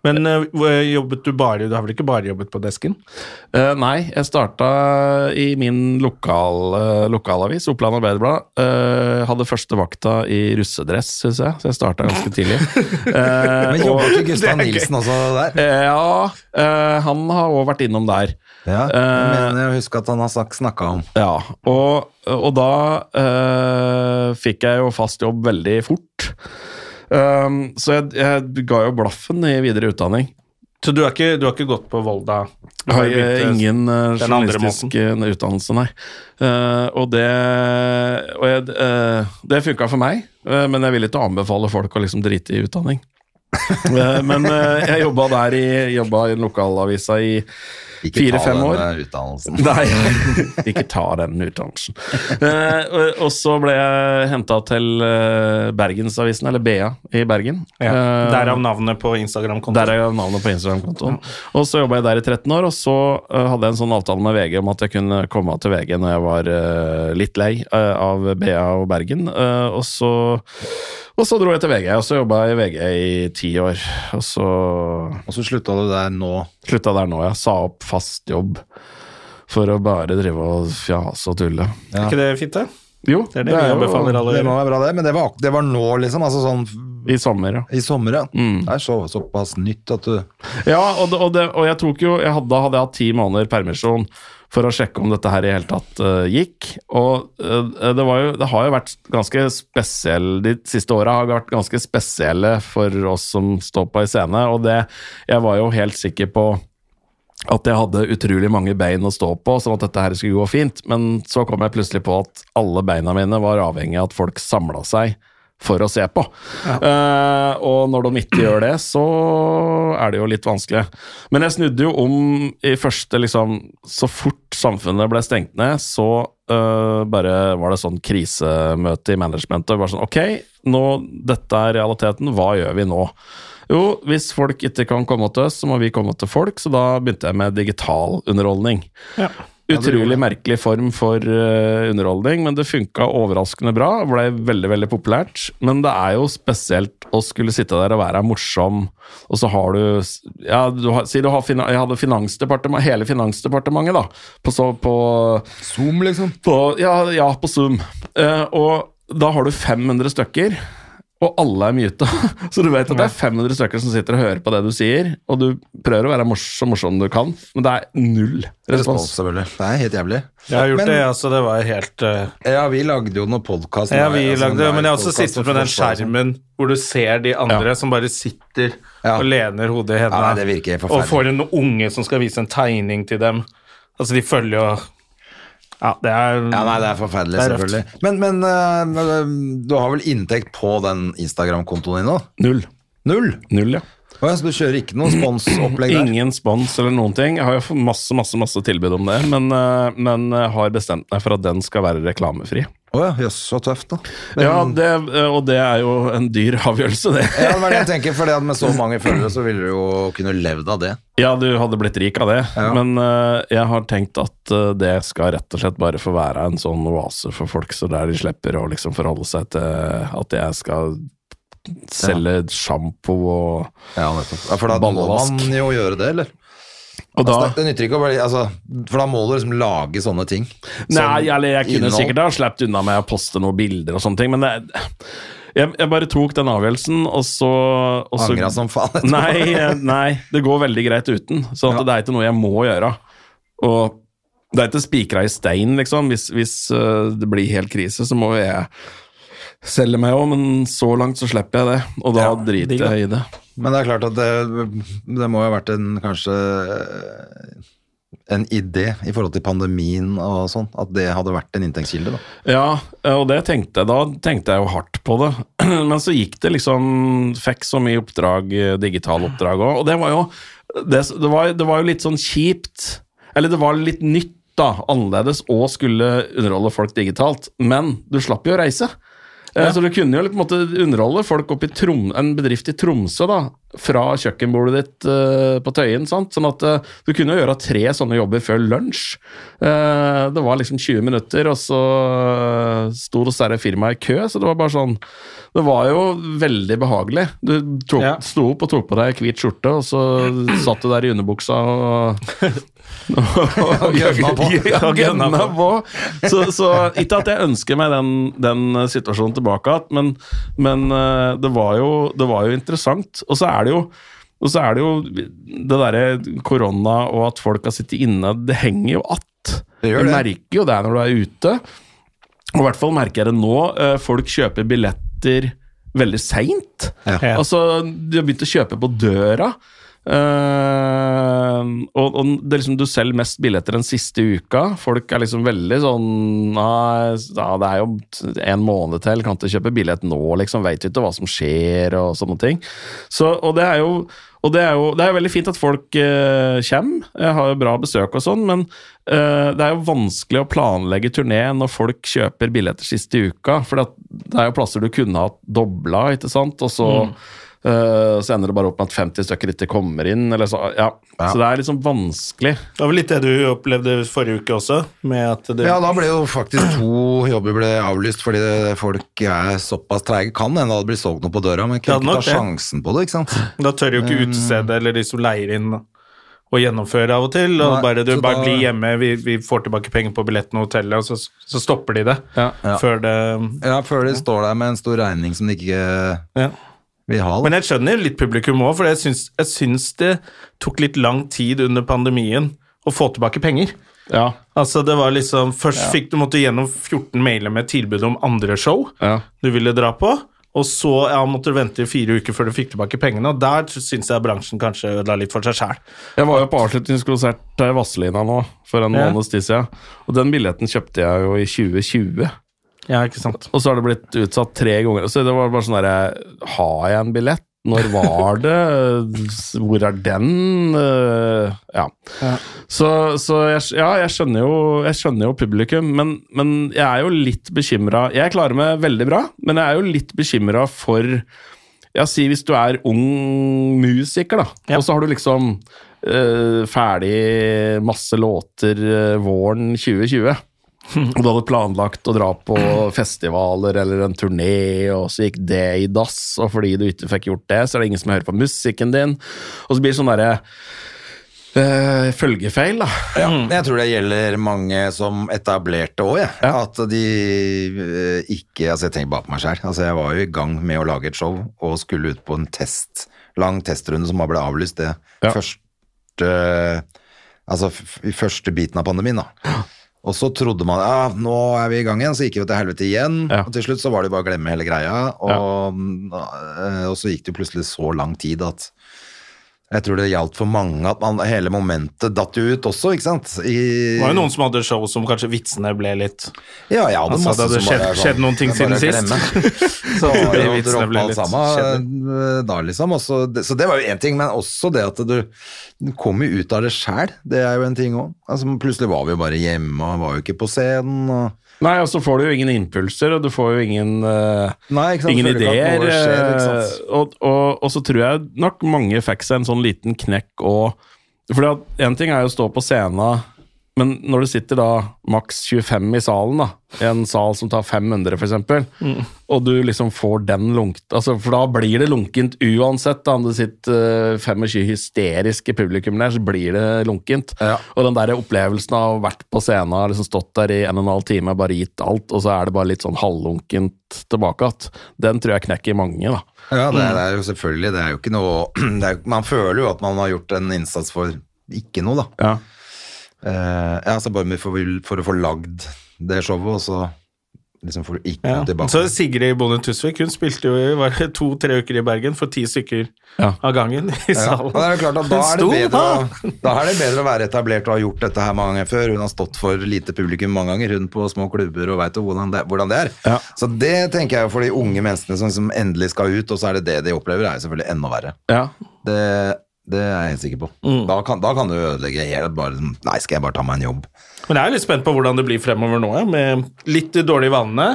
Men eh, jobbet du bare Du har vel ikke bare jobbet på desken? Uh, nei, jeg starta i min lokal, uh, lokalavis, Oppland Arbeiderblad. Uh, hadde første vakta i russedress, syns jeg, så jeg starta ganske tidlig. Eh, Men jobbet jobber ikke Gustav Nilsen også der? Eh, ja, eh, han har òg vært innom der. Ja, Eh, jeg mener jeg husker at han har snakka om. Ja, og, og da eh, fikk jeg jo fast jobb veldig fort. Um, så jeg, jeg ga jo blaffen i videre utdanning. Så du har ikke, du har ikke gått på Volda? Jeg har eh, ingen uh, journalistisk uh, utdannelse, nei. Uh, og det, og jeg, eh, det funka for meg, uh, men jeg vil ikke anbefale folk å liksom drite i utdanning. Eh, men eh, jeg jobba der i, jobba i lokalavisa i Ikke ta fire-fem år. Ikke ta den utdannelsen. Nei, ikke ta den utdannelsen. uh, og, og så ble jeg henta til eh, Bergensavisen, eller BA, i Bergen. Ja, Eh, Derav navnet på Instagram-kontoen. der er navnet på Instagram-kontoen. Og så jobba jeg der i 13 år, og så eh, hadde jeg en sånn avtale med VG om at jeg kunne komme til VG når jeg var eh, litt lei eh, av BA og Bergen. Eh, og, så, og så dro jeg til VG, og så jobba jeg i VG i ti år. Og så Og så slutta du der nå. slutta der nå, ja. sa opp fast jobb for å bare drive og fjase og tulle. Er ikke det fint, det? Jo, Det er det det, er jo, Det må være bra, det. Men det var, det var nå, liksom. Altså sånn I sommer, ja. i sommer, ja. Mm. Det er så, såpass nytt at du Ja, og, det, og, det, og jeg tok jo jeg hadde, Da hadde jeg hatt ti måneder permisjon for å sjekke om dette her i hele tatt uh, gikk. Og uh, det, jo, det har jo vært ganske spesiell De siste åra har vært ganske spesielle for oss som står på en scene, og det Jeg var jo helt sikker på at jeg hadde utrolig mange bein å stå på, sånn at dette her skulle gå fint. Men så kom jeg plutselig på at alle beina mine var avhengig av at folk samla seg for å se på. Eh, og når de ikke gjør det, så er det jo litt vanskelig. Men jeg snudde jo om i første liksom Så fort samfunnet ble stengt ned, så uh, bare var det sånn krisemøte i managementet. Bare sånn Ok, nå, dette er realiteten. Hva gjør vi nå? Jo, hvis folk ikke kan komme til oss, så må vi komme til folk, så da begynte jeg med digital underholdning. Utrolig merkelig form for uh, underholdning, men det funka overraskende bra. Ble veldig veldig populært. Men det er jo spesielt å skulle sitte der og være morsom, og så har du Ja, du har, si du har Jeg hadde finansdepartement, hele Finansdepartementet, da, på, så, på Zoom, liksom. på, ja, ja, på Zoom. Uh, og da har du 500 stykker. Og alle er myta. Så du vet at det er 500 stykker som sitter og hører på det du sier, og du prøver å være mors så morsom du kan, men det er null Respons, respons. selvfølgelig. Det er helt jævlig. Jeg har gjort Men- det, altså. Det var helt uh, Ja, vi lagde jo noen podkast. Ja, vi lagde det, men jeg har også sittet med den skjermen hvor du ser de andre som bare sitter Ja. og lener hodet i hendene. forferdelig. og får en unge som skal vise en tegning til dem. Altså, de følger jo Ja, det er Ja, nei, det er forferdelig, Det er selvfølgelig. Men, men uh, du har vel inntekt på den Instagram-kontoen din nå? Null. Null? Null, ja. Oh, ja, så du kjører ikke noe sponsopplegg der? Ingen spons eller noen ting. Jeg har jo fått masse masse, masse tilbud om det, men, eh, men jeg har bestemt meg for at den skal være reklamefri. Å ja, jøss, så tøft, da. Men, Ja, det, eh, Og det er jo en dyr avgjørelse, det. ja, det var det jeg tenker, for med så mange følgere så ville du jo kunne levd av det. Ja, du hadde blitt rik av det, Ja. men uh, jeg har tenkt at uh, det skal rett og slett bare få være en sånn oase for folk, så der de slipper å liksom forholde seg til at jeg skal selge sjampo og Ja, nettopp. Ja, for da må man jo gjøre det, eller? Og da Altså, det, nytter ikke å bare altså, For da må du liksom lage sånne ting. Nei, eller jeg kunne innhold. sikkert ha sluppet unna med å poste noen bilder og sånne ting, men det, jeg, jeg bare tok den avgjørelsen, og så, og så Angra som faen. Nei, eh, nei, det går veldig greit uten. Så ja. det er ikke noe jeg må gjøre. Og det er ikke spikra i stein, liksom. Hvis, hvis øh, det blir helt krise, så må jeg selge meg òg, men så langt så slipper jeg det. Og da Ja, driter jeg i det. Men det er klart at det, det må jo ha vært en kanskje en idé i forhold til pandemien og sånn, at det hadde vært en inntektskilde, da. Ja, og det tenkte jeg, da tenkte jeg jo hardt på det. Men så gikk det liksom Fikk så mye oppdrag, digitale oppdrag òg, og det var jo det, det, var, det var jo litt sånn kjipt. Eller det var litt nytt, da, annerledes, å skulle underholde folk digitalt. Men du slapp jo å reise. Eh, Så du kunne jo på en måte underholde folk opp i Trom en bedrift i Tromsø da, fra kjøkkenbordet ditt uh, på Tøyen. sant? Sånn at uh, du kunne jo gjøre tre sånne jobber før lunsj. Uh, det var liksom 20 minutter, og så sto det dessverre firmaet i kø, så det var bare sånn Det var jo veldig behagelig. Du tok, Ja. sto opp og tok på deg hvit skjorte, og så satt du der i underbuksa og og gønna på. Gønna på. Så, så ikke at jeg ønsker meg den, den situasjonen tilbake igjen, men, men eh, det, var jo, det var jo interessant. Og så er det jo og så er det jo det derre korona og at folk har sittet inne, det henger jo att. Du merker jo det når du er ute. Og i hvert fall merker jeg det nå. eh, Folk kjøper billetter veldig seint. Ja. Ja. Altså, de har begynt å kjøpe på døra. Uh, og, og det er liksom, du selger mest billetter den siste uka. Folk er liksom veldig sånn Nei, ja, det er jo en måned til, kan ikke kjøpe billett nå, liksom. Veit ikke hva som skjer, og sånne ting. Så, og det er jo og det er jo det er veldig fint at folk eh, kommer. Jeg har jo bra besøk og sånn, men eh, det er jo vanskelig å planlegge turné når folk kjøper billetter siste uka. For det er jo plasser du kunne hatt dobla, ikke sant. Og så, eh, så ender det bare opp med at 50 stykker ikke kommer inn. Eller så, ja. Ja. så det er liksom vanskelig. Det var vel litt det du opplevde forrige uke også, med at det Ja, da ble jo faktisk to jobber ble avlyst fordi folk er såpass treige. Kan hende det hadde blitt solgt noe på døra, men kunne ikke ta sjansen på det, ikke sant. Da tør jo ikke utestedet eller de som leier inn å gjennomføre av og til. Og Nei, bare du bare da- bli hjemme, vi, vi får tilbake penger på billetten og hotellet, og så, så stopper de det. Ja. Ja. Før det Ja, før de står der med en stor regning som de ikke ja. Men jeg skjønner litt publikum òg, for jeg syns, jeg syns det tok litt lang tid under pandemien å få tilbake penger. Ja. Altså det var liksom, Først fikk du måtte gjennom 14 mailer med tilbud om andre show ja. du ville dra på, og så ja, måtte du vente i fire uker før du fikk tilbake pengene. og Der syns jeg bransjen kanskje ødela litt for seg sjæl. Jeg var jo på avslutningskonsert i Vazelina nå for en Ja. måneds tid siden, og den billetten kjøpte jeg jo i 2020. Ja, ikke sant. Og så har det blitt utsatt tre ganger. Så det var bare sånn derre Har jeg en billett? Når var det? Hvor er den? Eh, Ja. Ja. Så, så jeg, ja, jeg skjønner jo, jeg skjønner jo publikum, men, men jeg er jo litt bekymra. Jeg klarer meg veldig bra, men jeg er jo litt bekymra for Ja, si hvis du er ung musiker, da, Ja. og så har du liksom øh, ferdig masse låter øh, våren 2020. Og du hadde planlagt å dra på festivaler eller en turné, og så gikk det i dass, og fordi du ikke fikk gjort det, så er det ingen som hører på musikken din. Og så blir det sånn derre øh, følgefeil, da. Ja, jeg tror det gjelder mange som etablerte òg, jeg. Ja. At de øh, ikke Altså, jeg tenker bare på meg sjøl. Altså, jeg var jo i gang med å lage et show og skulle ut på en test, lang testrunde som bare ble avlyst det Ja. første Altså f i første biten av pandemien, da. Og så trodde man ja, nå er vi i gang igjen, så gikk vi til helvete igjen. Ja. Og til slutt så var det bare å glemme hele greia. Og, ja. og så gikk det plutselig så lang tid at jeg tror det gjaldt for mange at man, hele momentet datt jo ut også, ikke sant? I, Det var jo noen som hadde show som kanskje vitsene ble litt Ja, jeg hadde Altså, masse det hadde som skjedd- sånn, skjedd noen ting siden sist. Så var jo ble alt sammen eh, da, liksom. Også, det, så det var jo én ting, men også det at du, du kom jo ut av det sjæl. Det er jo en ting òg. Altså, plutselig var vi jo bare hjemme og var jo ikke på scenen. Og, Nei, og så får du jo ingen impulser, og du får jo ingen, uh, Nei, ingen ideer. skjer, eh, og, og, og så tror jeg nok mange fikk seg en sånn liten knekk og For én ting er jo å stå på scenen, men når du sitter da maks 25 i salen, da, i en sal som tar 500 f.eks., Mm. og du liksom får den lunkt altså, For da blir det lunkent uansett. Da, om det sitter eh, 25 hysteriske publikum der, så blir det lunkent. Ja. Og den der opplevelsen av å ha vært på scenen, liksom stått der i en og en halv time, bare gitt alt, og så er det bare litt sånn halvlunkent tilbake igjen, den tror jeg knekker mange, da. Ja, det, er- det er jo selvfølgelig Det er jo ikke noe det er, Man føler jo at man har gjort en innsats for ikke noe, da. Ja. Eh, ja, altså bare for, for å få lagd det showet, og så liksom får du ikke Ja. tilbake. Så Sigrid Bonde Tusvik hun spilte jo i to-tre uker i Bergen for ti stykker Ja. av gangen i salen. Ja, det er klart at da er, det bedre, da. å- da er det bedre å være etablert og ha gjort dette her mange ganger før. Hun har stått for lite publikum mange ganger, hun på små klubber og veit hvordan, det- hvordan det er. Ja. Så det tenker jeg for de unge menneskene som, som endelig skal ut, og så er det det de opplever, er jo selvfølgelig enda verre. Ja. Det, det er jeg helt sikker på. Mm. Da, kan, da kan du ødelegge helt bare Nei, skal jeg bare ta meg en jobb? Men jeg er litt spent på hvordan det blir fremover nå, ja, med litt dårlige vanene,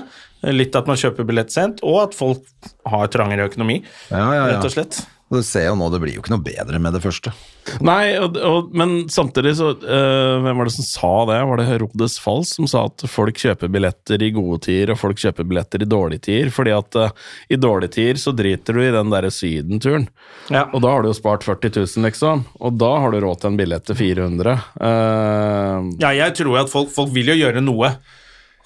litt at man kjøper billett sent, og at folk har trangere økonomi, Ja, ja, ja. rett og slett. Du ser jo nå, det blir jo ikke noe bedre med det første. Nei, og, og, men samtidig så eh, Hvem var det som sa det? Var det Herodes Fals som sa at folk kjøper billetter i gode tider, og folk kjøper billetter i dårlige tider? Fordi at eh, i dårlige tider så driter du i den derre sydenturen. Ja. Og da har du jo spart 40 000, liksom. Og da har du råd til en billett til 400. Uh, Ja, jeg tror jo at folk, folk vil jo gjøre noe,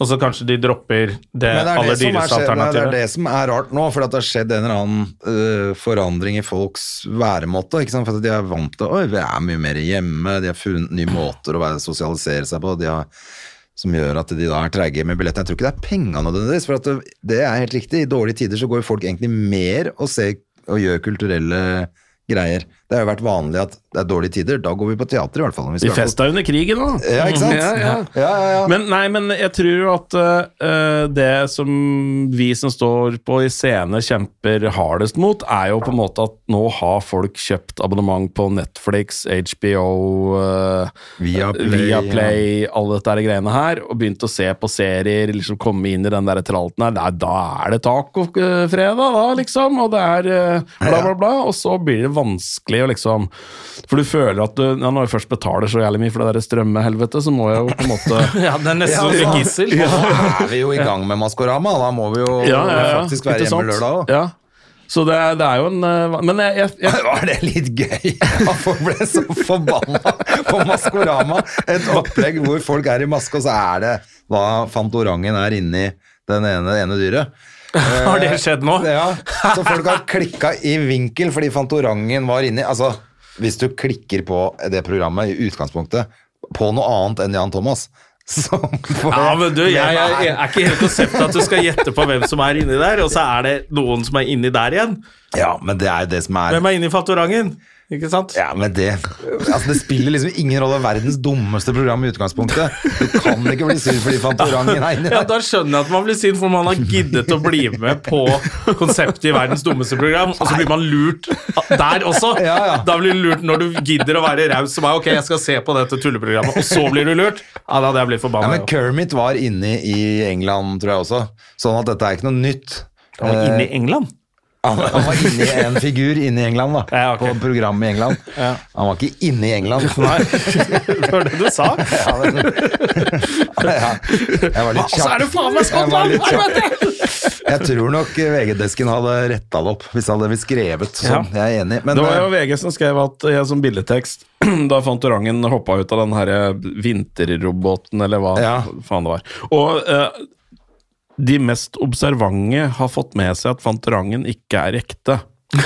og så kanskje de dropper det, det er aller det, dyreste skjedd- alternativet. det er det som er rart nå, for at det har skjedd en eller annen uh, forandring i folks væremåte. For at de er vant til å vi er mye mer hjemme, de har funnet nye måter å være, sosialisere seg på. De har, som gjør at de da er treige med billettene. Jeg tror ikke det er penga nødvendigvis, for at det, det er helt riktig. I dårlige tider så går folk egentlig mer og ser og gjør kulturelle greier. Det har jo vært vanlig at det er dårlige tider, da går vi på teater i hvert fall. De vi festa under krigen, da. Ja, ikke sant? Ja, ja. Ja, ja, ja. Men, nei, men jeg tror jo at uh, det som vi som står på i scene kjemper hardest mot, er jo på en måte at nå har folk kjøpt abonnement på Netflix, HBO, uh, Viaplay, Viaplay alle dette greiene her, og begynt å se på serier, liksom komme inn i den der tralten her. Da, da er det tacofredag, da, liksom, og det er eh, bla, bla, bla. Og så blir det vanskelig å liksom For du føler at du ja, Når jeg først betaler så jævlig mye for det der strømmehelvetet, så må jeg jo på en måte Ja, det er nesten Ja, som ja. gissel. Nå er vi jo i gang med Maskorama, da må vi jo ja, ja, ja, faktisk være hjemme lørdag òg. Ja. Så det, er- det er jo en eh, Men jeg, jeg, jeg Var det litt gøy? At folk ble så forbanna på Maskorama. Et opplegg hvor folk er i maske, og så er det hva Fantorangen er inni den ene, det ene dyret. Har det skjedd nå? Ja, Så folk har klikka i vinkel fordi Fantorangen var inni. Altså, hvis du klikker på det programmet i utgangspunktet på noe annet enn Jan Thomas så Ja, men du, jeg, jeg, jeg er ikke helt konseptet at du skal gjette på hvem som er inni der, og så er det noen som er inni der igjen. Ja, men det er det som er Hvem er inni Fantorangen? Ikke sant? Ja, men det Altså, det spiller liksom ingen rolle. Verdens dummeste program i utgangspunktet. Du kan ikke bli sur fordi Fantorangen er inni Ja. Da skjønner jeg at man blir sint, for man har giddet å bli med på konseptet i verdens dummeste program, og så blir man lurt der også. Ja, ja. Da blir du lurt når du gidder å være raus som bare ok, jeg skal se på dette tulleprogrammet, og så blir du lurt. Ja, da hadde jeg blitt Ja, men Kermit var inne i England, tror jeg også. Sånn at dette er ikke noe nytt. Han var inne i England. Han, han var inne i en figur inne i England, da. Ja, okay. På programmet i England. Han var ikke inne i England. Nei, det var det du sa. Ja, men, ja, jeg var litt Og så er det faen meg Skottland! Jeg tror nok VG-desken hadde retta det opp hvis det hadde skrevet sånn. Jeg er enig. Men Det var jo eh, VG som skrev at jeg som billedtekst da Fantorangen hoppa ut av den her vinterroboten, eller hva Ja. faen det var. Og eh, de mest observante har fått med seg at Fantorangen ikke er ekte.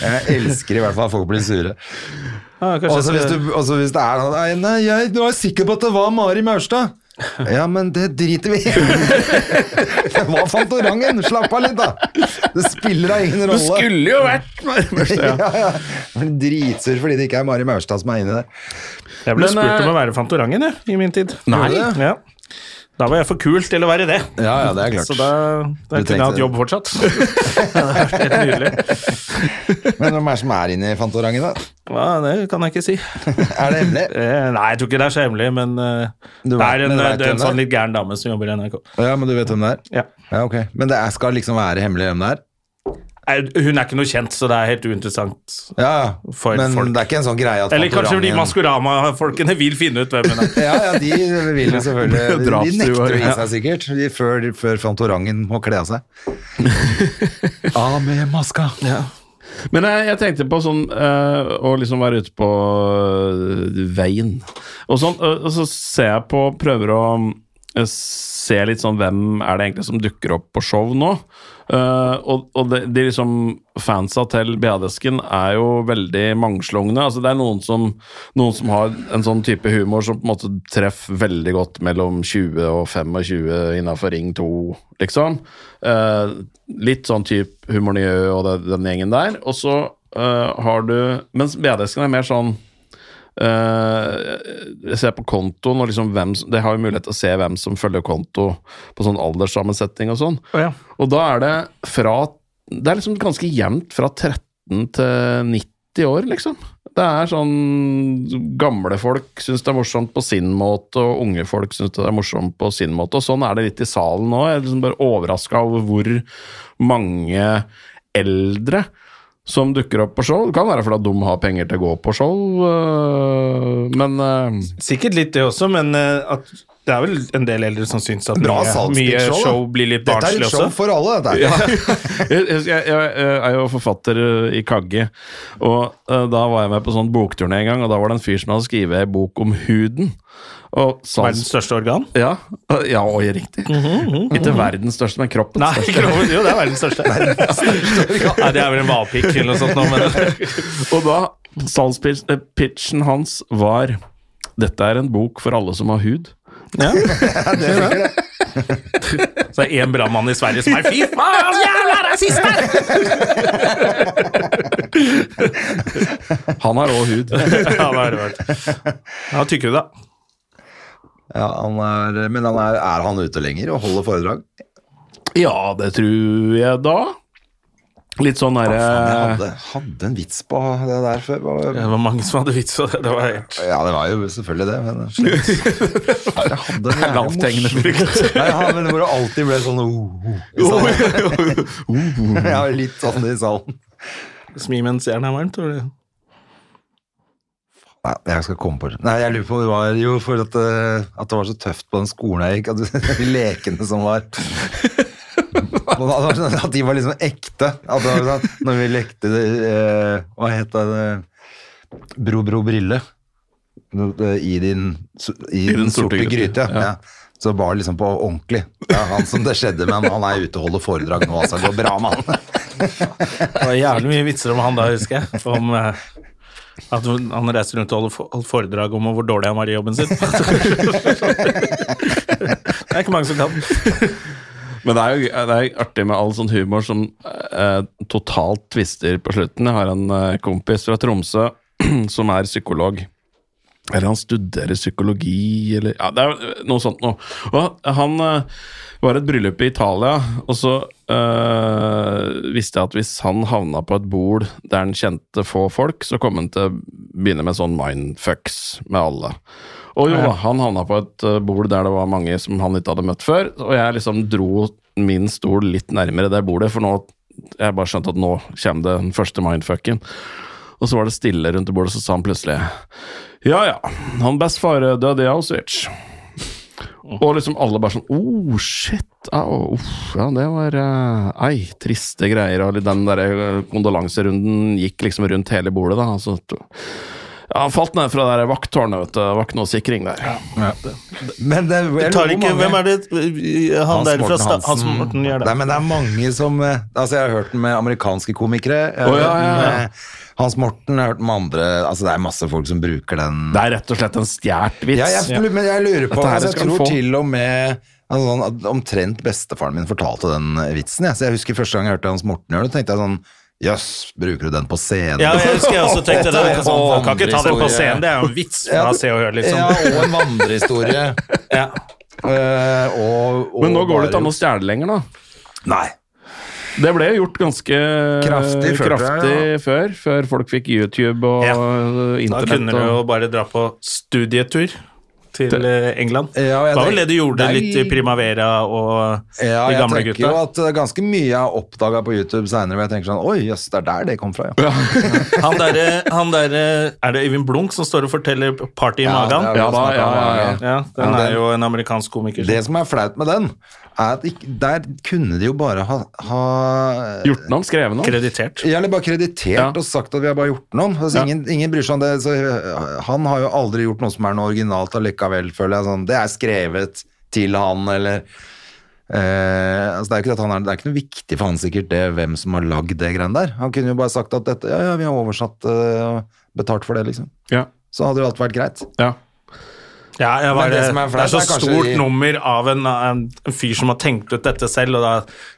jeg elsker i hvert fall at folk blir sure. Ah, Også hvis, du, også hvis det er noe Nei, nei jeg var sikker på at det var Mari Maurstad. Ja, men det driter vi i. Det var Fantorangen. Slapp av litt, da. Det spiller da ingen rolle. Det skulle jo vært Maurstad, ja. ja, ja. Dritsur fordi det ikke er Mari Maurstad som er inni der. Jeg ble Men, spurt eh, om å være Fantorangen jeg, i min tid. Nei. Ja. Da var jeg for kul til å være det. Ja, ja, det er klart. Så da, da kunne jeg hatt jobb fortsatt. det er helt nydelig. Men hvem er det som er inne i Fantorangen, da? Ja, det kan jeg ikke si. Er det hemmelig? Eh, Nei, jeg tror ikke det er så hemmelig, men eh, Du det er en, det er en sånn litt gæren dame som jobber i NRK. Ja, men du vet hvem det er? Ja. Ja, ok. Men det er, skal liksom være hemmelig hvem det er? Hun er ikke noe kjent, så det er helt uinteressant. Ja, ja. For men folk. det er ikke en sånn greie at Eller kanskje fordi Maskorama-folkene vil finne ut hvem hun er. Ja, ja, de vil jo selvfølgelig De de nekter å gi seg sikkert de, før, før Fantorangen må kle av seg. Av med maska. Men jeg, jeg tenkte på sånn øh, å liksom være ute på øh, veien og sånn, øh, og så ser jeg på Prøver å eh, se litt sånn hvem er det egentlig som dukker opp på show nå. Eh, og og de, de liksom fansa til BA-desken er jo veldig mangslungne. Altså det er noen som, noen som har en sånn type humor som på en måte treffer veldig godt mellom 20 og 25 innafor Ring 2, liksom. Uh, litt sånn type Nye og det, den gjengen der. Og så uh, har du Mens BA-desken er mer sånn jeg ser på kontoen, og liksom hvem Det har jo mulighet til å se hvem som følger konto på sånn alderssammensetning og sånn. Oh, ja. Og da er det fra Det er liksom ganske jevnt fra 13 til 90 år, liksom. Det er sånn Gamle folk syns det er morsomt på sin måte, og unge folk syns det er morsomt på sin måte. Og sånn er det litt i salen nå. Jeg er liksom bare overraska over hvor mange eldre som dukker opp på show. Det kan være fordi de har penger til å gå på show, øh, men øh, Sikkert litt det også, men eh, at det er vel en del eldre som syns at Bra mye, mye show, show blir litt Dette er barnslig et show også. for alle, dette. ja. jeg, jeg, jeg, er jo forfatter øh, i Kagge, og uh, da var jeg med på sånn bokturné en gang, og da var det en fyr som hadde skrevet ei bok om huden. Og Verdens største organ? ja, ja, oi, riktig. Ikke verdens største, men kroppens Nei, største. Kroppen, jo, det er verdens største. Nei, det er vel en hvalpikk eller noe sånt. nå, Men Og da, salgspitchen hans var Dette er en bok for alle som har hud. ja. Så er det én brannmann i Sverige som er Fy faen, jævla rasister! Han har rå hud. ja, det har det vært. Ja, tykker du da? Ja, han er, men han er, er han ute lenger og holder foredrag? Ja, det tror jeg da. Litt sånn derre jeg hadde, hadde en vits på det der før. Hva- Det var mange som hadde vits på det. Det var helt Ja, det var jo selvfølgelig det, men slutt. Jeg hadde en Lavthengende frukt. Ja, men hvor det alltid ble sånn oh, oh, i salen. Ja, litt sånn i salen. Smi mens jernet er varmt. tror du? Nei, jeg skal komme på det. Nei, jeg lurer på det var jo for at, eh, at det var så tøft på den skolen jeg gikk, at de lekene som var At det de var liksom ekte. At det var sånn, når vi lekte det, eh, Hva het det? Bro, bro, brille. I din, i din sorte gryte. Ja. Ja. Så var det liksom på ordentlig. Ja, han som det skjedde med, han er ute og holder foredrag nå, altså. Det går bra med han. Det var jævlig mye vitser om han da, husker jeg. Om eh, at han reiser rundt og holder foredrag om hvor dårlig han var i jobben sin. det er ikke mange som kan. Men det er jo det er artig med all sånn humor som eh, totalt tvister på slutten. Jeg har en eh, kompis fra Tromsø som er psykolog. Eller han studerer psykologi, eller Ja, det er noe sånt noe. Og han eh, var i et bryllup i Italia, og så eh, visste jeg at hvis han havna på et bord der han kjente få folk, så kom han til å begynne med sånn mindfucks med alle. Og jo da, han havna på et eh, bord der det var mange som han ikke hadde møtt før, og jeg liksom dro min stol litt nærmere det bordet, for nå jeg bare skjønte at nå kommer det den første mindfucken. Og så var det stille rundt det bordet, så sa han plutselig Ja ja, han bestefar døde i Auschwitz. Og liksom alle bare sånn Oh, shit! Au, uff, ja, det var uh, Ei, triste greier. Og den der eh, kondolanserunden gikk liksom rundt hele bordet, da. Altså, ja, han falt ned fra det der vakttårnet, vet du. Det var ikke noe sikring der. Men det, er Tar ikke, på hvem er det Han der fra sta- Hans Morten gjør det. Nei, men det er mange som eh, Altså, jeg har hørt den med amerikanske komikere. Jeg har Å, ja, hørt den ja, ja. med Hans Morten, jeg har hørt med andre Altså, det er masse folk som bruker den. Det er rett og slett en stjålet vits. Ja, jeg, men jeg lurer på altså, Jeg tror til og med altså, sånn, Omtrent bestefaren min fortalte den vitsen. Ja. så jeg husker første gang jeg hørte Hans Morten gjøre det, tenkte jeg sånn Jøss, bruker du den på scenen? Ja, jeg husker jeg også tenkte det. Å, kan ikke ta den på scenen, det er jo en vits fra å Se og Hør, liksom. Ja, og en vandrehistorie. Ja. Eh, og, og Men nå går det ikke an å stjele lenger, da. Nei. Det ble gjort ganske Kraftig før, kraftig jeg, før, før folk fikk YouTube og Ja. Da kunne du jo bare dra på studietur til eh, England. Ja, Det var vel det du gjorde er- litt i Primavera og Ja, de jeg tenker gutta? jo at er ganske mye jeg har oppdaga på YouTube seinere, hvor jeg tenker sånn Oi, jøss, det er der det kom fra, ja. Han derre der, Er det Øyvind Blunk som står og forteller 'Party i Ja, magen'? Ja da, ja, ja, ja. Ja, den er jo en amerikansk komiker. Det som er flaut med den, er at ikke, der kunne de jo bare ha, ha Gjort den om, skrevet den om. Kreditert. Ja, eller bare kreditert Ja. og sagt at vi har bare gjort den om. Altså, Ja. ingen, ingen bryr seg om det. Så, øh, han har jo aldri gjort noe som er noe originalt allikevel, føler jeg. Sånn, det er skrevet til han, eller eh, altså det, er ikke at han er, det er ikke noe viktig for han sikkert det hvem som har lagd det greiene der. Han kunne jo bare sagt at dette, ja, ja, vi har oversatt og uh, betalt for det, liksom. Ja. Så hadde jo alt vært greit. ja. Ja, jeg var, det er det, er så er stort i... nummer av en, en, en fyr som har tenkt ut dette selv, og da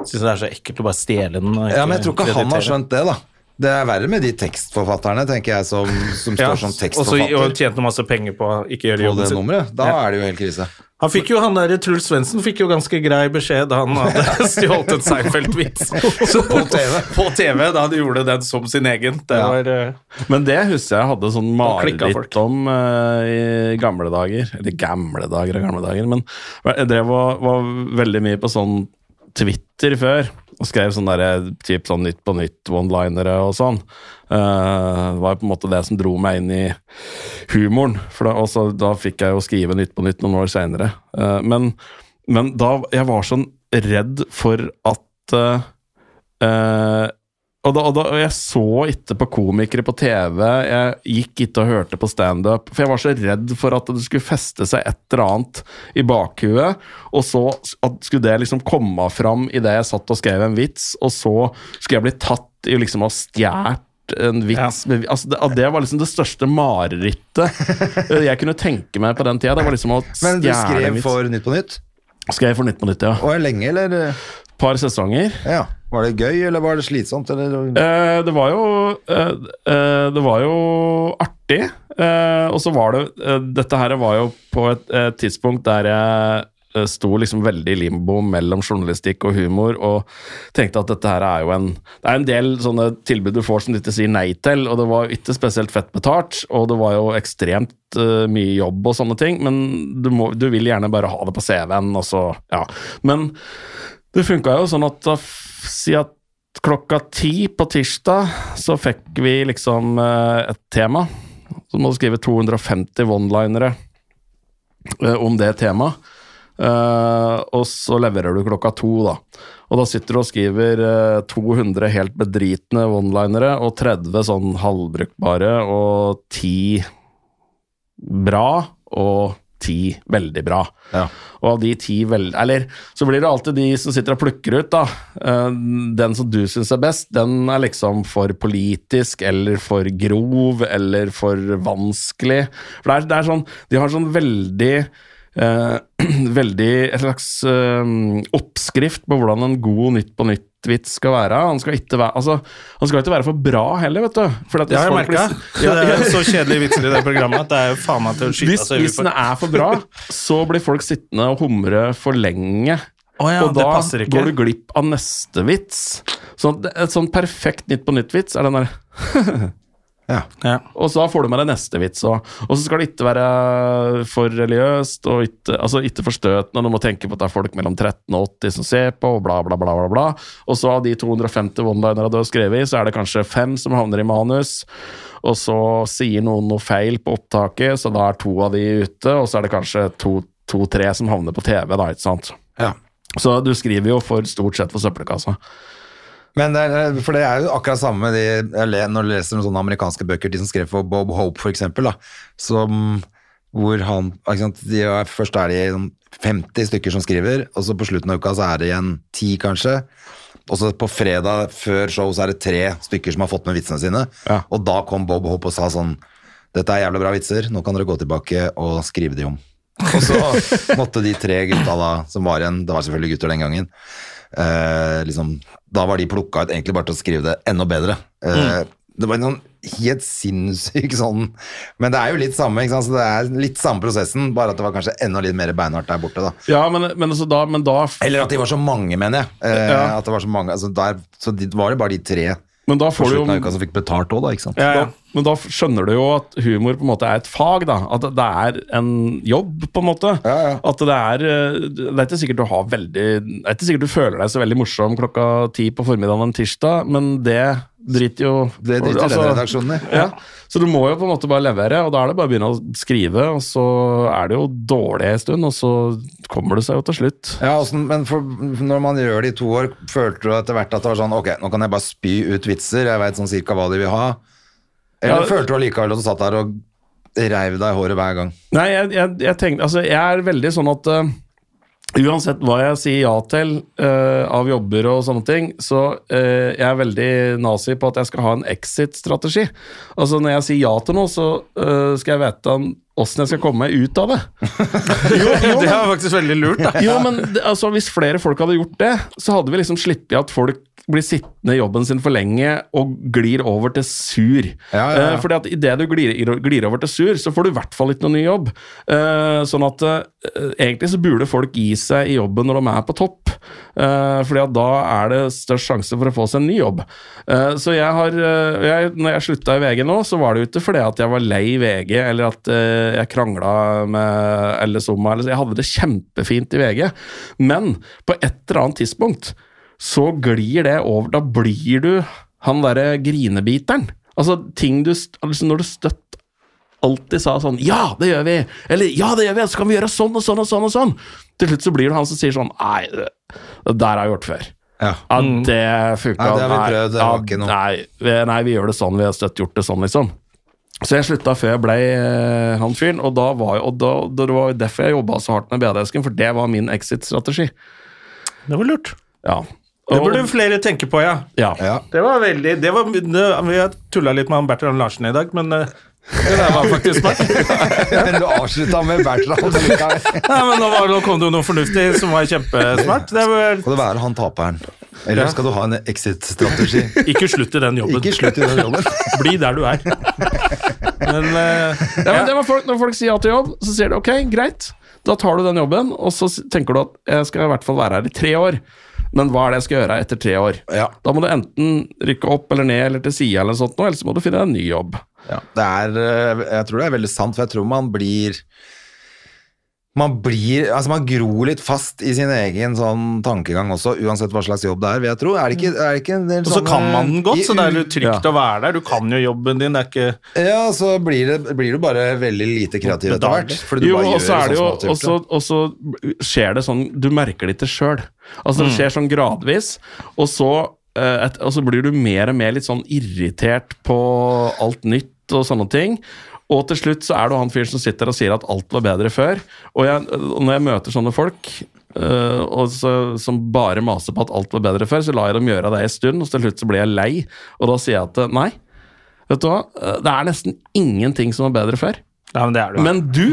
syns jeg det er så ekkelt å bare stjele den. Ja, men jeg tror ikke han har skjønt det, da. Det er verre med de tekstforfatterne, tenker jeg, som, som Ja, står som og så- tekstforfatter Og tjente masse penger på å ikke gjøre jobben det sin. Da Ja. er det jo helt krise. Han fikk jo, han der Truls Svendsen fikk jo ganske grei beskjed da han hadde stjålet en Seinfeld-vits på TV. på TV da han gjorde den som sin egen. Det Ja. var eh, Men det husker jeg hadde sånn mareritt om uh, i gamle dager. Eller gamle dager og gamle dager, men jeg drev og var veldig mye på sånn Twitter før. Og skrev sånn typ sånn Nytt på nytt, one-linere og sånn. Eh, det var på en måte det som dro meg inn i humoren. For da, også, da fikk jeg jo skrive Nytt på nytt noen år seinere. men, men da Jeg var sånn redd for at uh, eh, og, da, og, da, og jeg så ikke på komikere på TV, jeg gikk ikke og hørte på standup, for jeg var så redd for at det skulle feste seg et eller annet i bakhuet, og så at skulle det liksom komme fram idet jeg satt og skrev en vits, og så skulle jeg bli tatt i liksom å ha stjålet en vits ja. altså det, det var liksom det største marerittet jeg kunne tenke meg på den tida. Det var liksom å Men du skrev for Nytt på Nytt? Skrev for Nytt på Nytt, ja. Og lenge, eller? Par sesonger. Ja. Var det gøy, eller var det slitsomt? Eh, det var jo eh, eh, Det var jo artig. Eh, og så var det eh, Dette her var jo på et, tidspunkt der jeg sto liksom veldig i limbo mellom journalistikk og humor, og tenkte at dette her er jo en Det er en del sånne tilbud du får som du ikke sier nei til, og det var ikke spesielt fett betalt, og det var jo ekstremt eh, mye jobb og sånne ting, men du, må, du vil gjerne bare ha det på CV-en, og så Ja. Men det funka jo sånn at da si at klokka ti på tirsdag så fikk vi liksom eh, et tema. Så må du skrive 250 one-linere eh, om det temaet. Eh, og så leverer du klokka to, da. Og da sitter du og skriver eh, 200 helt bedritne one-linere og 30 sånn halvbrukbare og 10 bra og 10 veldig bra. Ja. Og av de ti veldig Eller så blir det alltid de som sitter og plukker ut, da. Eh, Den som du syns er best, den er liksom for politisk, eller for grov, eller for vanskelig. For det er, det er sånn De har sånn veldig eh, Veldig et slags eh, oppskrift på hvordan en god Nytt på nytt-vits skal være. Han skal ikke være Altså, han skal ikke være for bra heller, vet du. For Det har jeg merka. Ja. Det er så kjedelige vitser i det programmet at det er jo faen meg til å skyte seg hvis den er for bra, så blir folk sittende og humre for lenge. Oh ja, og da går du glipp av neste vits. Så et sånn perfekt Nytt på nytt-vits er den der Ja. Ja. Og så får du med deg neste vits òg. Og så skal det ikke være for religiøst og ikke, altså ikke for støtende. Du må tenke på at det er folk mellom 13 og 80 som ser på, og bla, bla, bla. bla, bla. Og så av de 250 one-linerne du har skrevet i, så er det kanskje fem som havner i manus. Og så sier noen noe feil på opptaket, så da er to av de ute. Og så er det kanskje to-tre som havner på TV, da, ikke sant. Ja. Så du skriver jo for stort sett for søppelkassa. Men det er, for det er jo akkurat samme de, når du leser noen sånne amerikanske bøker, de som skrev for Bob Hope for eksempel, da, som, hvor han, sant, de er, først er det sånn 50 stykker som skriver, og så på slutten av uka så er det igjen 10 kanskje, og så på fredag før show så er det tre stykker som har fått med vitsene sine, Ja. og da kom Bob Hope og sa sånn, dette er jævlig bra vitser, nå kan dere gå tilbake og skrive de om. Og så måtte de tre gutta da, som var igjen, det var selvfølgelig gutter den gangen, eh, liksom, da var de plukka ut egentlig bare til å skrive det enda bedre. Eh, Det var en sånn helt sinnssyk sånn Men det er jo litt samme, ikke sant? Så det er litt samme prosessen, bare at det var kanskje enda litt mer beinhardt der borte, da. Ja, men, men, altså da, men da Eller at de var så mange, mener jeg. Eh, Ja. At det var så mange, altså der, Så det var det bare de tre Men da får du jo uka som fikk betalt òg, da, ikke sant. Ja, ja. Da, men da skjønner du jo at humor på en måte er et fag, da. At det er en jobb, på en måte. Ja, ja. At det er eh, Det er ikke sikkert du har veldig Det er ikke sikkert du føler deg så veldig morsom klokka ti på formiddagen en tirsdag, men det driter jo Det driter altså, redaksjonen i. Ja. Så du må jo på en måte bare levere, og da er det bare å begynne å skrive, og så er det jo dårlig en stund, og så kommer det seg jo til slutt. Ja, også, men for, når man gjør det i to år, følte du etter hvert at det var sånn Ok, nå kan jeg bare spy ut vitser, jeg veit sånn cirka hva de vil ha. Eller Ja, følte du allikevel at du satt der og reiv deg i håret hver gang? Nei, jeg, jeg, jeg tenkte Altså, jeg er veldig sånn at eh, Uansett hva jeg sier ja til uh, av jobber og sånne ting, så uh, jeg er veldig nazi på at jeg skal ha en exit-strategi. Altså Når jeg sier ja til noe, så uh, skal jeg vite åssen jeg skal komme meg ut av det. Det er faktisk veldig lurt, da. Jo, men det, altså, Hvis flere folk hadde gjort det, så hadde vi liksom sluppet at folk blir sittende i jobben sin for lenge og glir over til sur. Ja, ja, ja. Eh, fordi at idet du glir, glir over til sur, så får du i hvert fall ikke noen ny jobb. Eh, sånn at eh, egentlig så burde folk gi seg i jobben når de er på topp. Eh, fordi at da er det størst sjanse for å få seg en ny jobb. Eh, så jeg har jeg, Når jeg slutta i VG nå, så var det jo ikke fordi at jeg var lei VG, eller at jeg krangla med Ellis om Eller, jeg hadde det kjempefint i VG. Men på et eller annet tidspunkt så glir det over. Da blir du han derre grinebiteren. Altså ting du altså Når du støtt alltid sa sånn Ja, det gjør vi! Eller Ja, det gjør vi! Så kan vi gjøre sånn og sånn og sånn og sånn! Til slutt så blir det han som sier sånn Nei, det der har jeg gjort før. Ja. Ja, det funka. Nei, det har vi prøvd, det var ikke noe. Nei, nei, vi gjør det sånn. Vi har støtt gjort det sånn, liksom. Så jeg slutta før jeg ble eh, han fyren, og, da var, jo- og da, det var jo derfor jeg jobba så hardt med BD-esken, for det var min exit-strategi. Det var lurt. Ja. Det burde flere tenke på, ja. ja. Ja. Det var veldig det var, det, Vi har tulla litt med han Bertrand Larsen i dag, men eh, det der var faktisk smart. Men du avslutta med Bertrand. Nei, men nå, var, nå kom det jo noe fornuftig som var kjempesmart. Det var, Skal det være han taperen? Eller skal du ha en exit-strategi? ikke slutt i den jobben. Ikke slutt i den jobben. Bli der du er. Men uh, Ja, men det var folk, Når folk sier ja til jobb, så sier de ok, greit. Da tar du den jobben, og så tenker du at jeg skal i hvert fall være her i tre år. Men hva er det jeg skal gjøre etter tre år? Ja. Da må du enten rykke opp eller ned eller til sida, eller sånt, eller så må du finne deg en ny jobb. Ja, det er, eh, jeg tror det er veldig sant, for jeg tror man blir man blir, altså man gror litt fast i sin egen sånn tankegang også, uansett hva slags jobb det er, vil jeg tro. Er det ikke, er det ikke en del Og så sånne- kan man den godt, i- så det er litt trygt å være der. Du kan jo jobben din, det er ikke Ja, så blir, det, blir du bare veldig lite kreativ etter hvert. Fordi du Jo, bare og gjør så er det jo sånn som alltid og så- og så skjer det sånn Du merker det ikke sjøl. Altså, det skjer sånn gradvis, og så, eh, et, og så blir du mer og mer litt sånn irritert på alt nytt og sånne ting. Og til slutt så er det han fyren som sitter og sier at alt var bedre før. Og jeg, når jeg møter sånne folk og så, som bare maser på at alt var bedre før, så lar jeg dem gjøre det en stund, og til slutt så blir jeg lei. Og da sier jeg at eh, nei, vet du hva, Eh, det er nesten ingenting som var bedre før. Ja, men det er det. Men du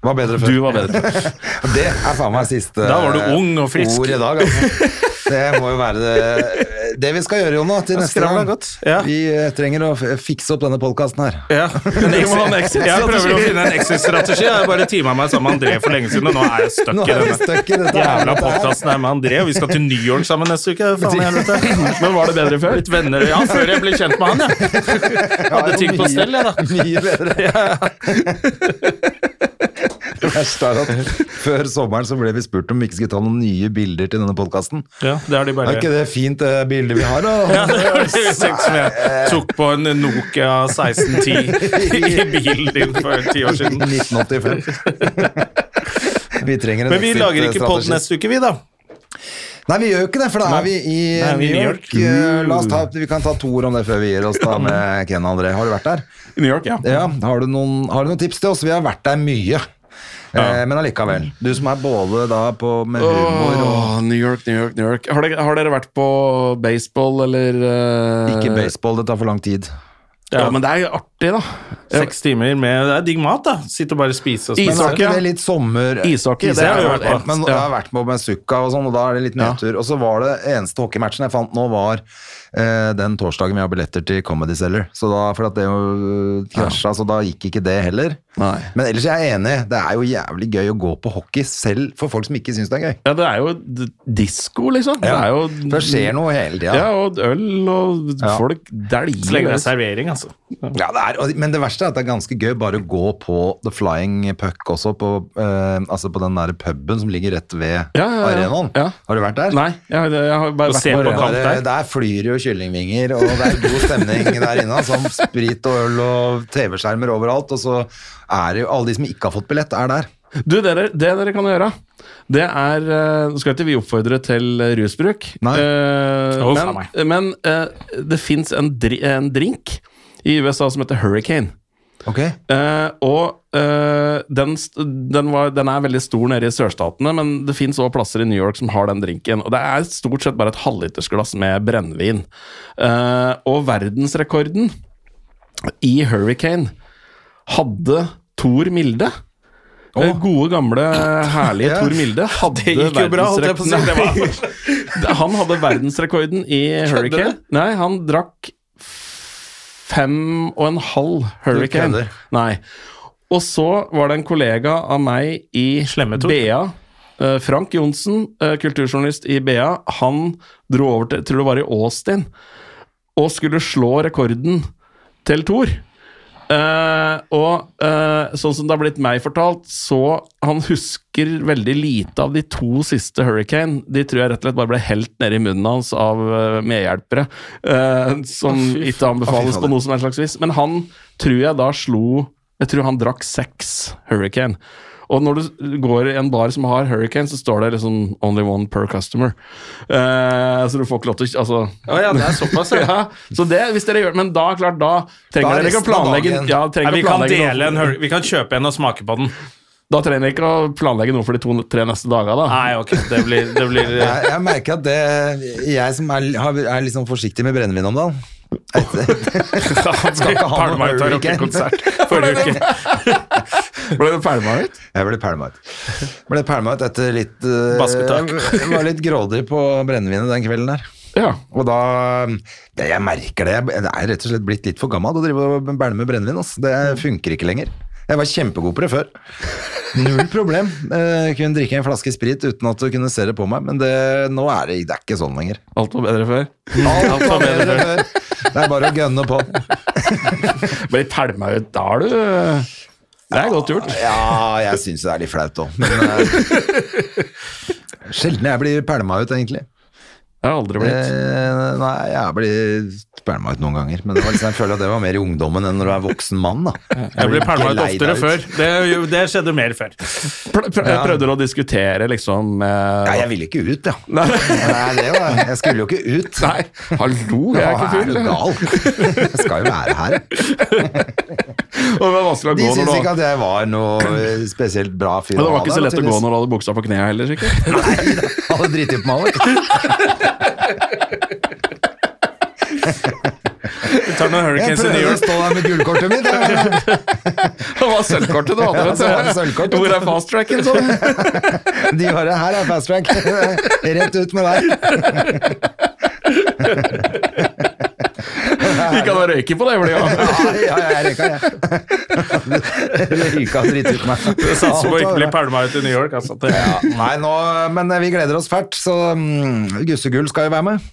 Var bedre før. Du var bedre før. Det er faen meg siste Da var du ung og frisk. ord i dag. Altså. Det må jo være det, det vi skal gjøre, Jonna, til neste gang. godt. Ja. Vi eh, trenger å fikse opp denne podkasten her. Ja. En exit- jeg prøver å finne en exit-strategi. Jeg har bare teama meg sammen med André for lenge siden, og nå er jeg stuck i denne stuck i dette jævla podkasten her med André. Og vi skal til New York sammen neste uke. Faen. Men var det bedre før? Litt venner Ja, før jeg ble kjent med han, ja. Hadde ting på stell, jeg, da. Mye bedre. Det verste er at før sommeren så ble vi spurt om vi ikke skulle ta noen nye bilder til denne podkasten. Ja, det er, de bare... Er ikke det fint det bildet vi har, da? Ja, det var det vi tenkte som jeg tok på en Nokia 1610 i bilen din for ti år siden. 1985. Vi trenger en Men vi lager ikke pod neste uke, vi, da. Nei, vi gjør jo ikke det, for da er vi i Nei, vi er New New York. Eh, La oss ta, vi kan ta to ord om det før vi gir oss da med Ken André. Har du vært der? I New York, ja. Ja, har du noen, har du noen tips til oss? Vi har vært der mye. Eh, men allikevel. Du som er både da på med humor og New York, New York, New York. Har dere, har dere vært på baseball eller uh... Ikke baseball, det tar for lang tid. Ja, men det er jo artig, da. Seks timer med Det er digg mat, da. Sitte og bare spise og spise. Ishockey, spise. er litt sommer... Ishockey, det har jeg vært på. Men jeg har vært på med Sukka og sånn, og da er det litt nedtur. Og så var det eneste hockeymatchen jeg fant nå, var eh, den torsdagen vi har billetter til Comedy Cellar. Så da, for at det jo krasja, så da gikk ikke det heller. Nei. Men ellers er jeg enig. Det er jo jævlig gøy å gå på hockey selv for folk som ikke syns det er gøy. Ja, det er jo disko, liksom. Det er jo det skjer noe hele tida. Ja, og øl og Ja. folk dæljer Så lenge det er servering, altså. Ja, det er, og- men det verste er at det er ganske gøy bare å gå på The Flying Puck også, på, eh, altså på den der puben som ligger rett ved Ja, ja, ja. arenaen. Ja. Har du vært der? Nei, jeg, jeg har bare Og vært på på kamp. Der, der flyr jo kyllingvinger, og det er god stemning der inne. Som sprit og øl og TV-skjermer overalt. Og så er det jo alle de som ikke har fått billett, er der. Du, dere, det dere kan gjøre, det er eh, Nå skal ikke vi oppfordre til eh, rusbruk, Nei. eh, oh, men, men eh, det fins en, dri en drink i USA som heter Hurricane. Ok? Uh, og uh, den, den, var, den er veldig stor nede i sørstatene, men det fins også plasser i New York som har den drinken. Og det er stort sett bare et halvlitersglass med brennevin. Uh, og verdensrekorden i Hurricane hadde Thor Milde. Oh. Gode, gamle, herlige. Thor Milde hadde Det gikk jo bra, holdt jeg på å si. Det var- Nei, Han hadde verdensrekorden i Hurricane. Nei, han drakk fem og en halv Hurricane. Nei. Og så var det en kollega av meg i BA. eh, Frank Johnsen, eh, kulturjournalist i BA, han dro over til, tror det var i Austin, og skulle slå rekorden til Thor. Eh, og uh, sånn som det har blitt meg fortalt, så han husker veldig lite av de to siste Hurricane. De tror jeg rett og slett bare ble helt ned i munnen hans av uh, medhjelpere. som ikke anbefales på noe som helst slags vis. Men han tror jeg da slo Jeg tror han drakk seks Hurricane. Og når du går i en bar som har Hurricane, så står det liksom 'only one per customer'. Uh, så du får ikke lov til å altså, Å ja, det er såpass, ja. ja, så det, hvis dere gjør Men da, klart, da trenger Da er dere ikke å planlegge ja, Nei, vi kan dele en Vi kan kjøpe en og smake på den. Da trenger dere ikke å planlegge noe for de to-tre neste dager, da. Nei, ok, det blir, det blir Jeg, jeg merker at det Jeg som er, er litt sånn forsiktig med brennevin om dagen Skal ikke ha noe Hurricane-konsert forrige uke. Ble det pælma ut? Jeg ble pælma ut. Ble pælma ut etter litt uh. Jeg var litt grådig på brennevinet den kvelden der. Ja. Og da det, Jeg merker det. Jeg er rett og slett blitt litt for gammel å drive og bæle med brennevin. Altså. Det funker ikke lenger. Jeg var kjempegod på det før. Null problem. Jeg kunne drikke en flaske sprit uten at du kunne se det på meg, men det, nå er det, det er ikke sånn lenger. Alt var bedre før. Alt var bedre før. Det er bare å gønne på. Blir pælma ut da du Det er godt gjort. Ja, jeg syns det er litt flaut òg, men uh, Sjelden jeg blir pælma ut, egentlig. Det har aldri blitt. Eh, nei, jeg blir pælma ut noen ganger, men det var liksom, jeg føler at det var mer i ungdommen enn når du er voksen mann. da. Jeg blir pælma ut oftere før. Det, det skjedde mer før. Pr pr jeg prøvde å diskutere, liksom eh, Nei, jeg ville ikke ut, ja. Nei. Nei, det var, jeg skulle jo ikke ut. Nei, hallo, jeg er ikke er du gal? Jeg skal jo være her. Og det var å De syns ikke at jeg var noe spesielt bra fyr. Men det var ikke så lett å gå når du hadde buksa på kneet heller, sikkert. Nei, hadde driti på meg òg. Tar noen Jeg Hurricanes i New prøver å stå der med gullkortet mitt. Det var sølvkortet du hadde. Ja, vet du. Hvor er fast tracken, så? De bare Her er fast track. Rett ut med deg. Vi kan ha røyke på det flyet. Ja, ja, jeg røyka, jeg. Røyka dritt ut meg. Satser på å ikke bli pælma ut i New York. Altså. Ja, nei, nå, men vi gleder oss fælt, så mm, Gussegull skal jo være med.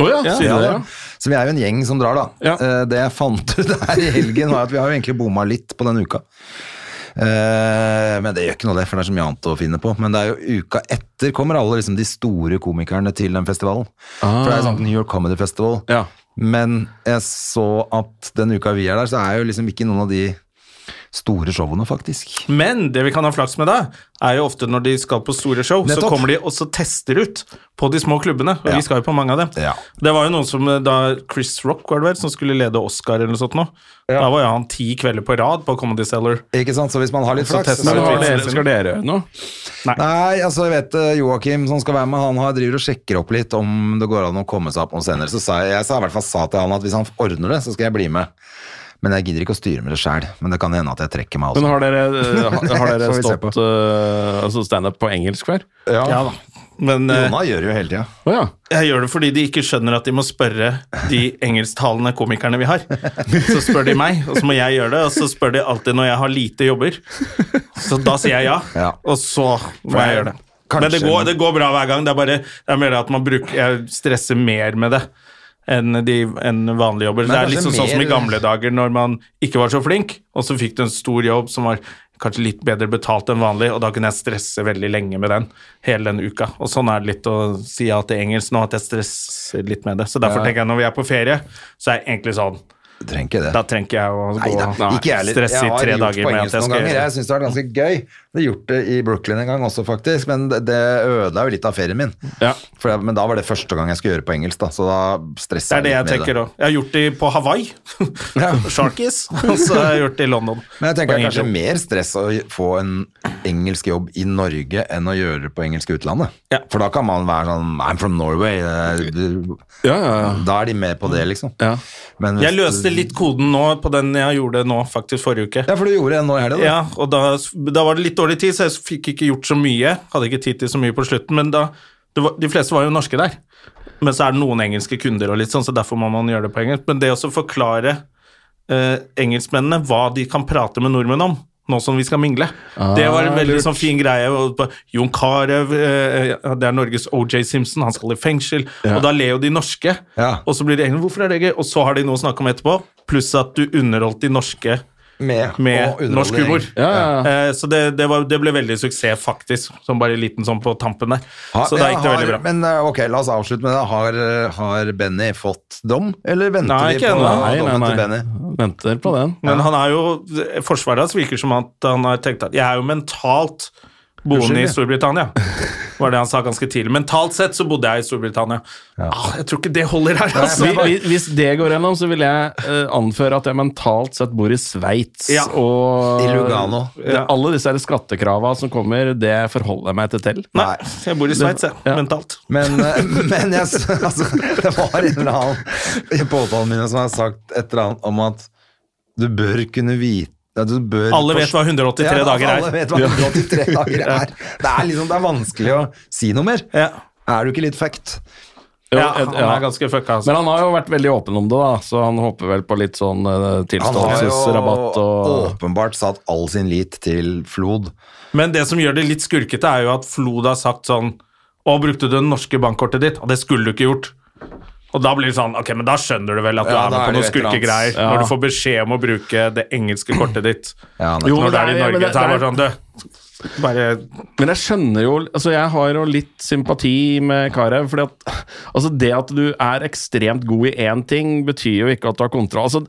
Oh ja, Ja, du det? Så vi er jo en gjeng som drar, da. Ja. Eh, Det jeg fant ut her i helgen, var at vi har jo egentlig bomma litt på denne uka. Eh, men det gjør ikke noe, det, for det er så mye annet å finne på. Men det er jo uka etter kommer alle liksom, de store komikerne til den festivalen. For det er jo sånn New York Comedy Festival. Men jeg så at den uka vi er der, så er jo liksom ikke noen av de store showene, faktisk. Men det vi kan ha flaks med da, er jo ofte når de skal på store show, så kommer de og så tester ut på de små klubbene. Og Ja. vi skal jo på mange av dem. Ja. Det var jo noen som da Chris Rock var det vel, som skulle lede Oscar eller noe sånt nå. Da var jo han ti kvelder på rad på Comedy Cellar. Ikke sant? Så hvis man har litt flaks så, Men Ja, dere, skal dere gjøre noe? Nei, altså jeg vet eh, Joakim som skal være med, han har, driver og sjekker opp litt om det går an å komme seg opp noen scener. Så sa jeg, jeg sa i hvert fall sa til han at hvis han ordner det, så skal jeg bli med. Men jeg gidder ikke å styre med det sjæl. Men det kan hende at jeg trekker meg Men også. har dere, eh, har, har dere stått uh, altså standup på engelsk før? Ja, Ja da. Men eh, Jonna gjør det jo hele tida. Ja. jeg gjør det fordi de ikke skjønner at de må spørre de engelsktalende komikerne vi har. Så spør de meg, og så må jeg gjøre det. Og så spør de alltid når jeg har lite jobber. Så da sier jeg ja, Ja. og så må jeg gjøre det. Kanskje- Men det går, det går bra hver gang. Det er bare det er mer at man bruker, jeg stresser mer med det enn de enn vanlige jobber. Men det er liksom sånn som i gamle dager når man ikke var så flink, og så fikk du en stor jobb som var kanskje litt bedre betalt enn vanlig, og da kunne jeg stresse veldig lenge med den hele den uka. Og sånn er det litt å si ja til engelsk nå, at jeg stresser litt med det. Så derfor Ja. tenker jeg når vi er på ferie, så er jeg egentlig sånn Du trenger ikke det. Da trenger ikke jeg å gå Neida, ikke jeg heller. stresse i Jeg tre dager med at jeg skal ganger. Jeg syns det var ganske gøy. Jeg har gjort det i Brooklyn en gang også, faktisk, men det, ødela jo litt av ferien min. Ja. For jeg, men da var det første gang jeg skulle gjøre på engelsk, da, så da Det Det er det jeg tenker òg. Jeg har gjort det på Hawaii, Sharkies, og så har jeg gjort det i London. Men jeg tenker det er kanskje mer stress å få en engelsk jobb i Norge enn å gjøre det på engelsk i utlandet. Ja. For da kan man være sånn I'm from Norway. Ja, ja, ja. Da er de med på det, liksom. Ja. Men hvis Jeg løste litt koden nå på den jeg gjorde nå, faktisk forrige uke. Ja, for du gjorde en nå i helga. Ja, og da, da var det litt dårlig tid, så jeg fikk ikke gjort så mye. Hadde ikke tid til så mye på slutten, men da det var, De fleste var jo norske der. Men så er det noen engelske kunder, og litt sånn, så derfor må man gjøre det på engelsk. Men det å forklare eh, engelskmennene hva de kan prate med nordmenn om, nå som vi skal mingle, det var en veldig sånn fin greie. Jon Carew, eh, det er Norges OJ Simpson, han skal i fengsel. Og da ler jo de norske, Ja. og så blir det egentlig, Hvorfor er det gøy? Og så har de noe å snakke om etterpå, pluss at du underholdt de norske Med, med norsk humor. Ja, ja, ja. Eh, Så det, det, var, det ble veldig suksess, faktisk. Som bare liten sånn på tampen der. Ha- Så da gikk det veldig bra. Men eh, ok, la oss avslutte med det. Har, eh, har Benny fått dom, eller venter Nei, vi på ennå. Nei, nei, nei. Benny? Venter på den. Men han er jo Forsvaret hans virker som at han har tenkt at jeg er jo mentalt boende i Storbritannia. Var det han sa ganske tidlig. Mentalt sett så bodde jeg i Storbritannia. Ah, jeg tror ikke det holder her, altså. Hvis, hvis- hvis det går gjennom, så vil jeg uh, anføre at jeg mentalt sett bor i Sveits. Ja. Og I Lugano. det, alle disse skattekravene skattekrava som kommer, det forholder jeg meg ikke til. Nei, jeg bor i Sveits, jeg. Ja. Mentalt. Men, eh, men jeg, altså, det var en eller annen i påtalene mine som har sagt et eller annet om at du bør kunne vite ja, du bør Alle vet hva 183 Ja, dager Alle er. vet hva 183 dager er. Det er liksom, det er vanskelig å si noe mer. Ja. Er du ikke litt fucked? Jo, Ja, han ja. er ganske fucka, altså. Men han har jo vært veldig åpen om det, da, så han håper vel på litt sånn tilståelsesrabatt Han har jo og åpenbart satt all sin lit til Flod. Men det som gjør det litt skurkete, er jo at Flod har sagt sånn Å, brukte du det norske bankkortet ditt? Og det skulle du ikke gjort. Og da blir det sånn Ok, men da skjønner du vel at du Ja, er da med er på det noen jo et eller annet. skurkegreier Ja. når du får beskjed om å bruke det engelske kortet ditt Ja, Jo, når det er i det er- Norge. det- så er det det bare sånn Du, bare Men jeg skjønner jo Altså, jeg har jo litt sympati med Karev, fordi at Altså, det at du er ekstremt god i én ting, betyr jo ikke at du har kontroll. Altså,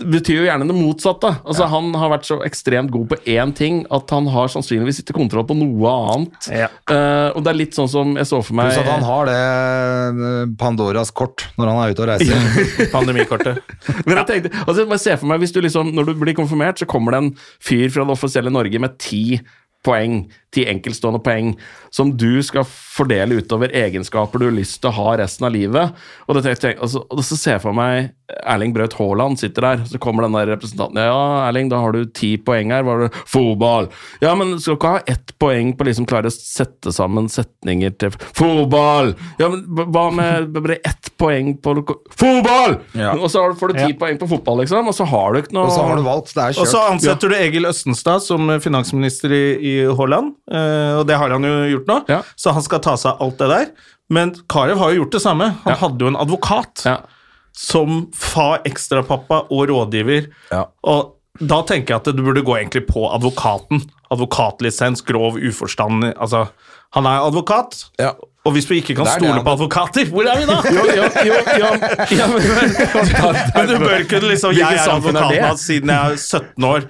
betyr jo gjerne det motsatte. Altså, Han har vært så ekstremt god på én ting at han har sannsynligvis ikke kontroll på noe annet. Ja. Uh, og det er litt sånn som jeg så for meg Pluss at han har det eh, Pandoras kort når han er ute og reiser. pandemikortet. Men jeg tenkte, altså bare se for meg, hvis du liksom, Når du blir konfirmert, så kommer det en fyr fra det offisielle Norge med ti poeng. Ti enkeltstående poeng som du skal fordele utover egenskaper du har lyst til å ha resten av livet. Og, det, altså, og så ser jeg for meg Erling Braut Haaland sitter der, så kommer den der representanten Ja, Erling, da har du ti poeng her. Var det fotball? Ja, men skal du ikke ha ett poeng på å liksom klare å sette sammen setninger til fotball? Ja, men hva med bare ett poeng på Fotball! Ja. Og så har du- får du ti poeng på fotball, liksom, og så har du ikke noe Og så har du valgt, det er Og så ansetter ansetter du Egil Østenstad som finansminister i, i Holland, eh, og det har han jo gjort nå, Ja. så han skal ta seg av alt det der. Men Karev har jo gjort det samme. Han Ja. hadde jo en advokat ja. som fa ekstrapappa og rådgiver. Ja. Og da tenker jeg at du burde gå egentlig på advokaten. Advokatlisens, grov uforstand Altså, han er advokat, Ja. og hvis du ikke kan er det stole på advokater, hvor er vi da? Jo, jo, jo, jo, ja, men, Men du bør kunne liksom Jeg er samfunn er advokat nå siden jeg er 17 år.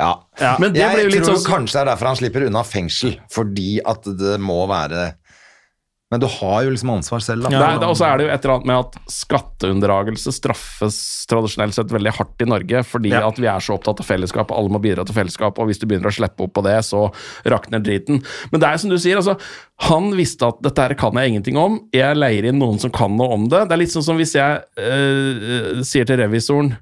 Ja. Ja. Men det jeg blir jo litt tror sånn kanskje det er derfor han slipper unna fengsel, fordi at det må være Men du har jo liksom ansvar selv, da. Det er- Og så er det jo et eller annet med at skatteunndragelse straffes tradisjonelt sett veldig hardt i Norge, fordi Ja. at vi er så opptatt av fellesskap, og alle må bidra til fellesskap, og hvis du begynner å slippe opp på det, så rakner driten. Men det er som du sier, altså, han visste at dette her kan jeg ingenting om, jeg leier inn noen som kan noe om det. Det er litt sånn som hvis jeg øh, sier til revisoren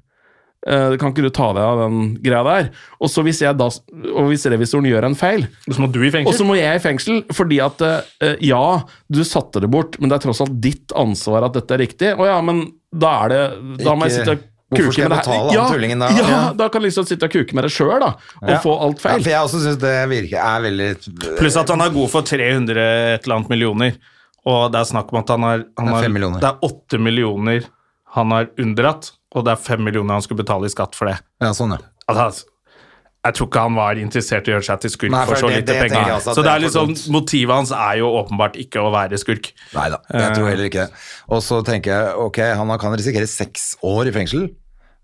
kan ikke du ta deg av den greia der? Og så hvis jeg da, og hvis revisoren gjør en feil, Så må du i fengsel? og så må jeg i fengsel, fordi at eh, ja, du satte det bort, men det er tross alt ditt ansvar at dette er riktig. Å ja, men da er det Da må jeg sitte og Hvorfor kuke skal jeg betale han tullingen da? Ja, Ja. da kan liksom sitte og kuke med det sjøl, da, og Ja. få alt Ja, feil. for jeg også syns det virker er veldig Pluss at han er god for 300 et eller annet millioner. Og det er snakk om at han har, han Det er har millioner. Det er 8 millioner han har unndratt, og det er fem millioner han skulle betale i skatt for det. Ja, sånn, ja. Altså, jeg tror ikke han var interessert i å gjøre seg til skurk Nei, for, for så det- lite det penger. også så det er liksom, motivet hans er jo åpenbart ikke å være skurk. Nei da, jeg tror heller ikke det. Og så tenker jeg ok, han kan risikere seks år i fengsel.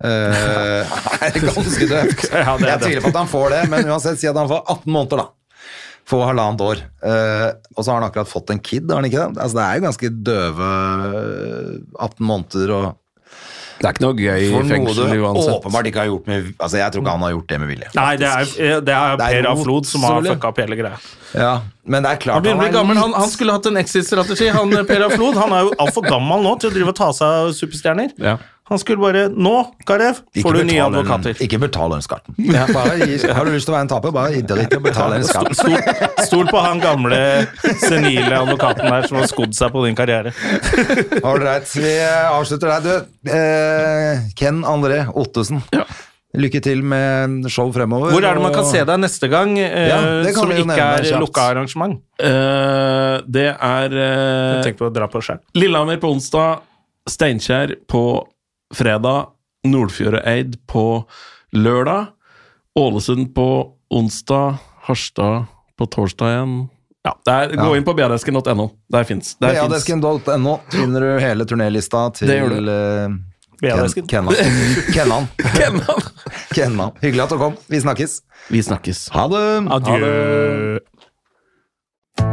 Uh, det er ganske døvt. Ja, jeg tviler på at han får det, men uansett, si at han får 18 måneder, da. Få halvannet år. Uh, og så har han akkurat fått en kid, har han ikke det? Altså, det er jo ganske døve 18 måneder og Det er ikke noe gøy i fengsel uansett. åpenbart ikke har gjort med Altså, jeg tror ikke han har gjort det med vilje. Nei, det er, det er Det er Per Aflod Flod som har fucka opp hele greia. Ja, men det er klart Han begynner å bli er gammel. Han, han skulle hatt en exit-strategi. Han Per Aflod, Flod han er jo altfor gammel nå til å drive og ta seg av superstjerner. Ja. Han skulle bare Nå, Karev, Ikke får du nye advokater. Ikke betal den skatten. Bare gi- har du lyst til å være en taper, bare drit i å betale den skatten. Stol, stol på han gamle, senile advokaten der som har skodd seg på din karriere. Ålreit, vi avslutter der. Du, eh, Ken André Ottesen. Lykke til med show fremover. Hvor er det man kan se deg neste gang, eh, Ja, som ikke er lukka arrangement? Uh, det er uh, Tenk på å dra på sjøl. Lillehammer på onsdag, Steinkjer på fredag, Nordfjordeid på lørdag, Ålesund på onsdag, Harstad på torsdag igjen. Ja, er, Gå Ja. inn på brdesken.no. Der fins det. finner du hele turnélista til Det gjør du. eh, Ken, Kennan. Kennan. Kennan. Hyggelig at du kom. Vi snakkes. Vi snakkes. Ha det. Adjø.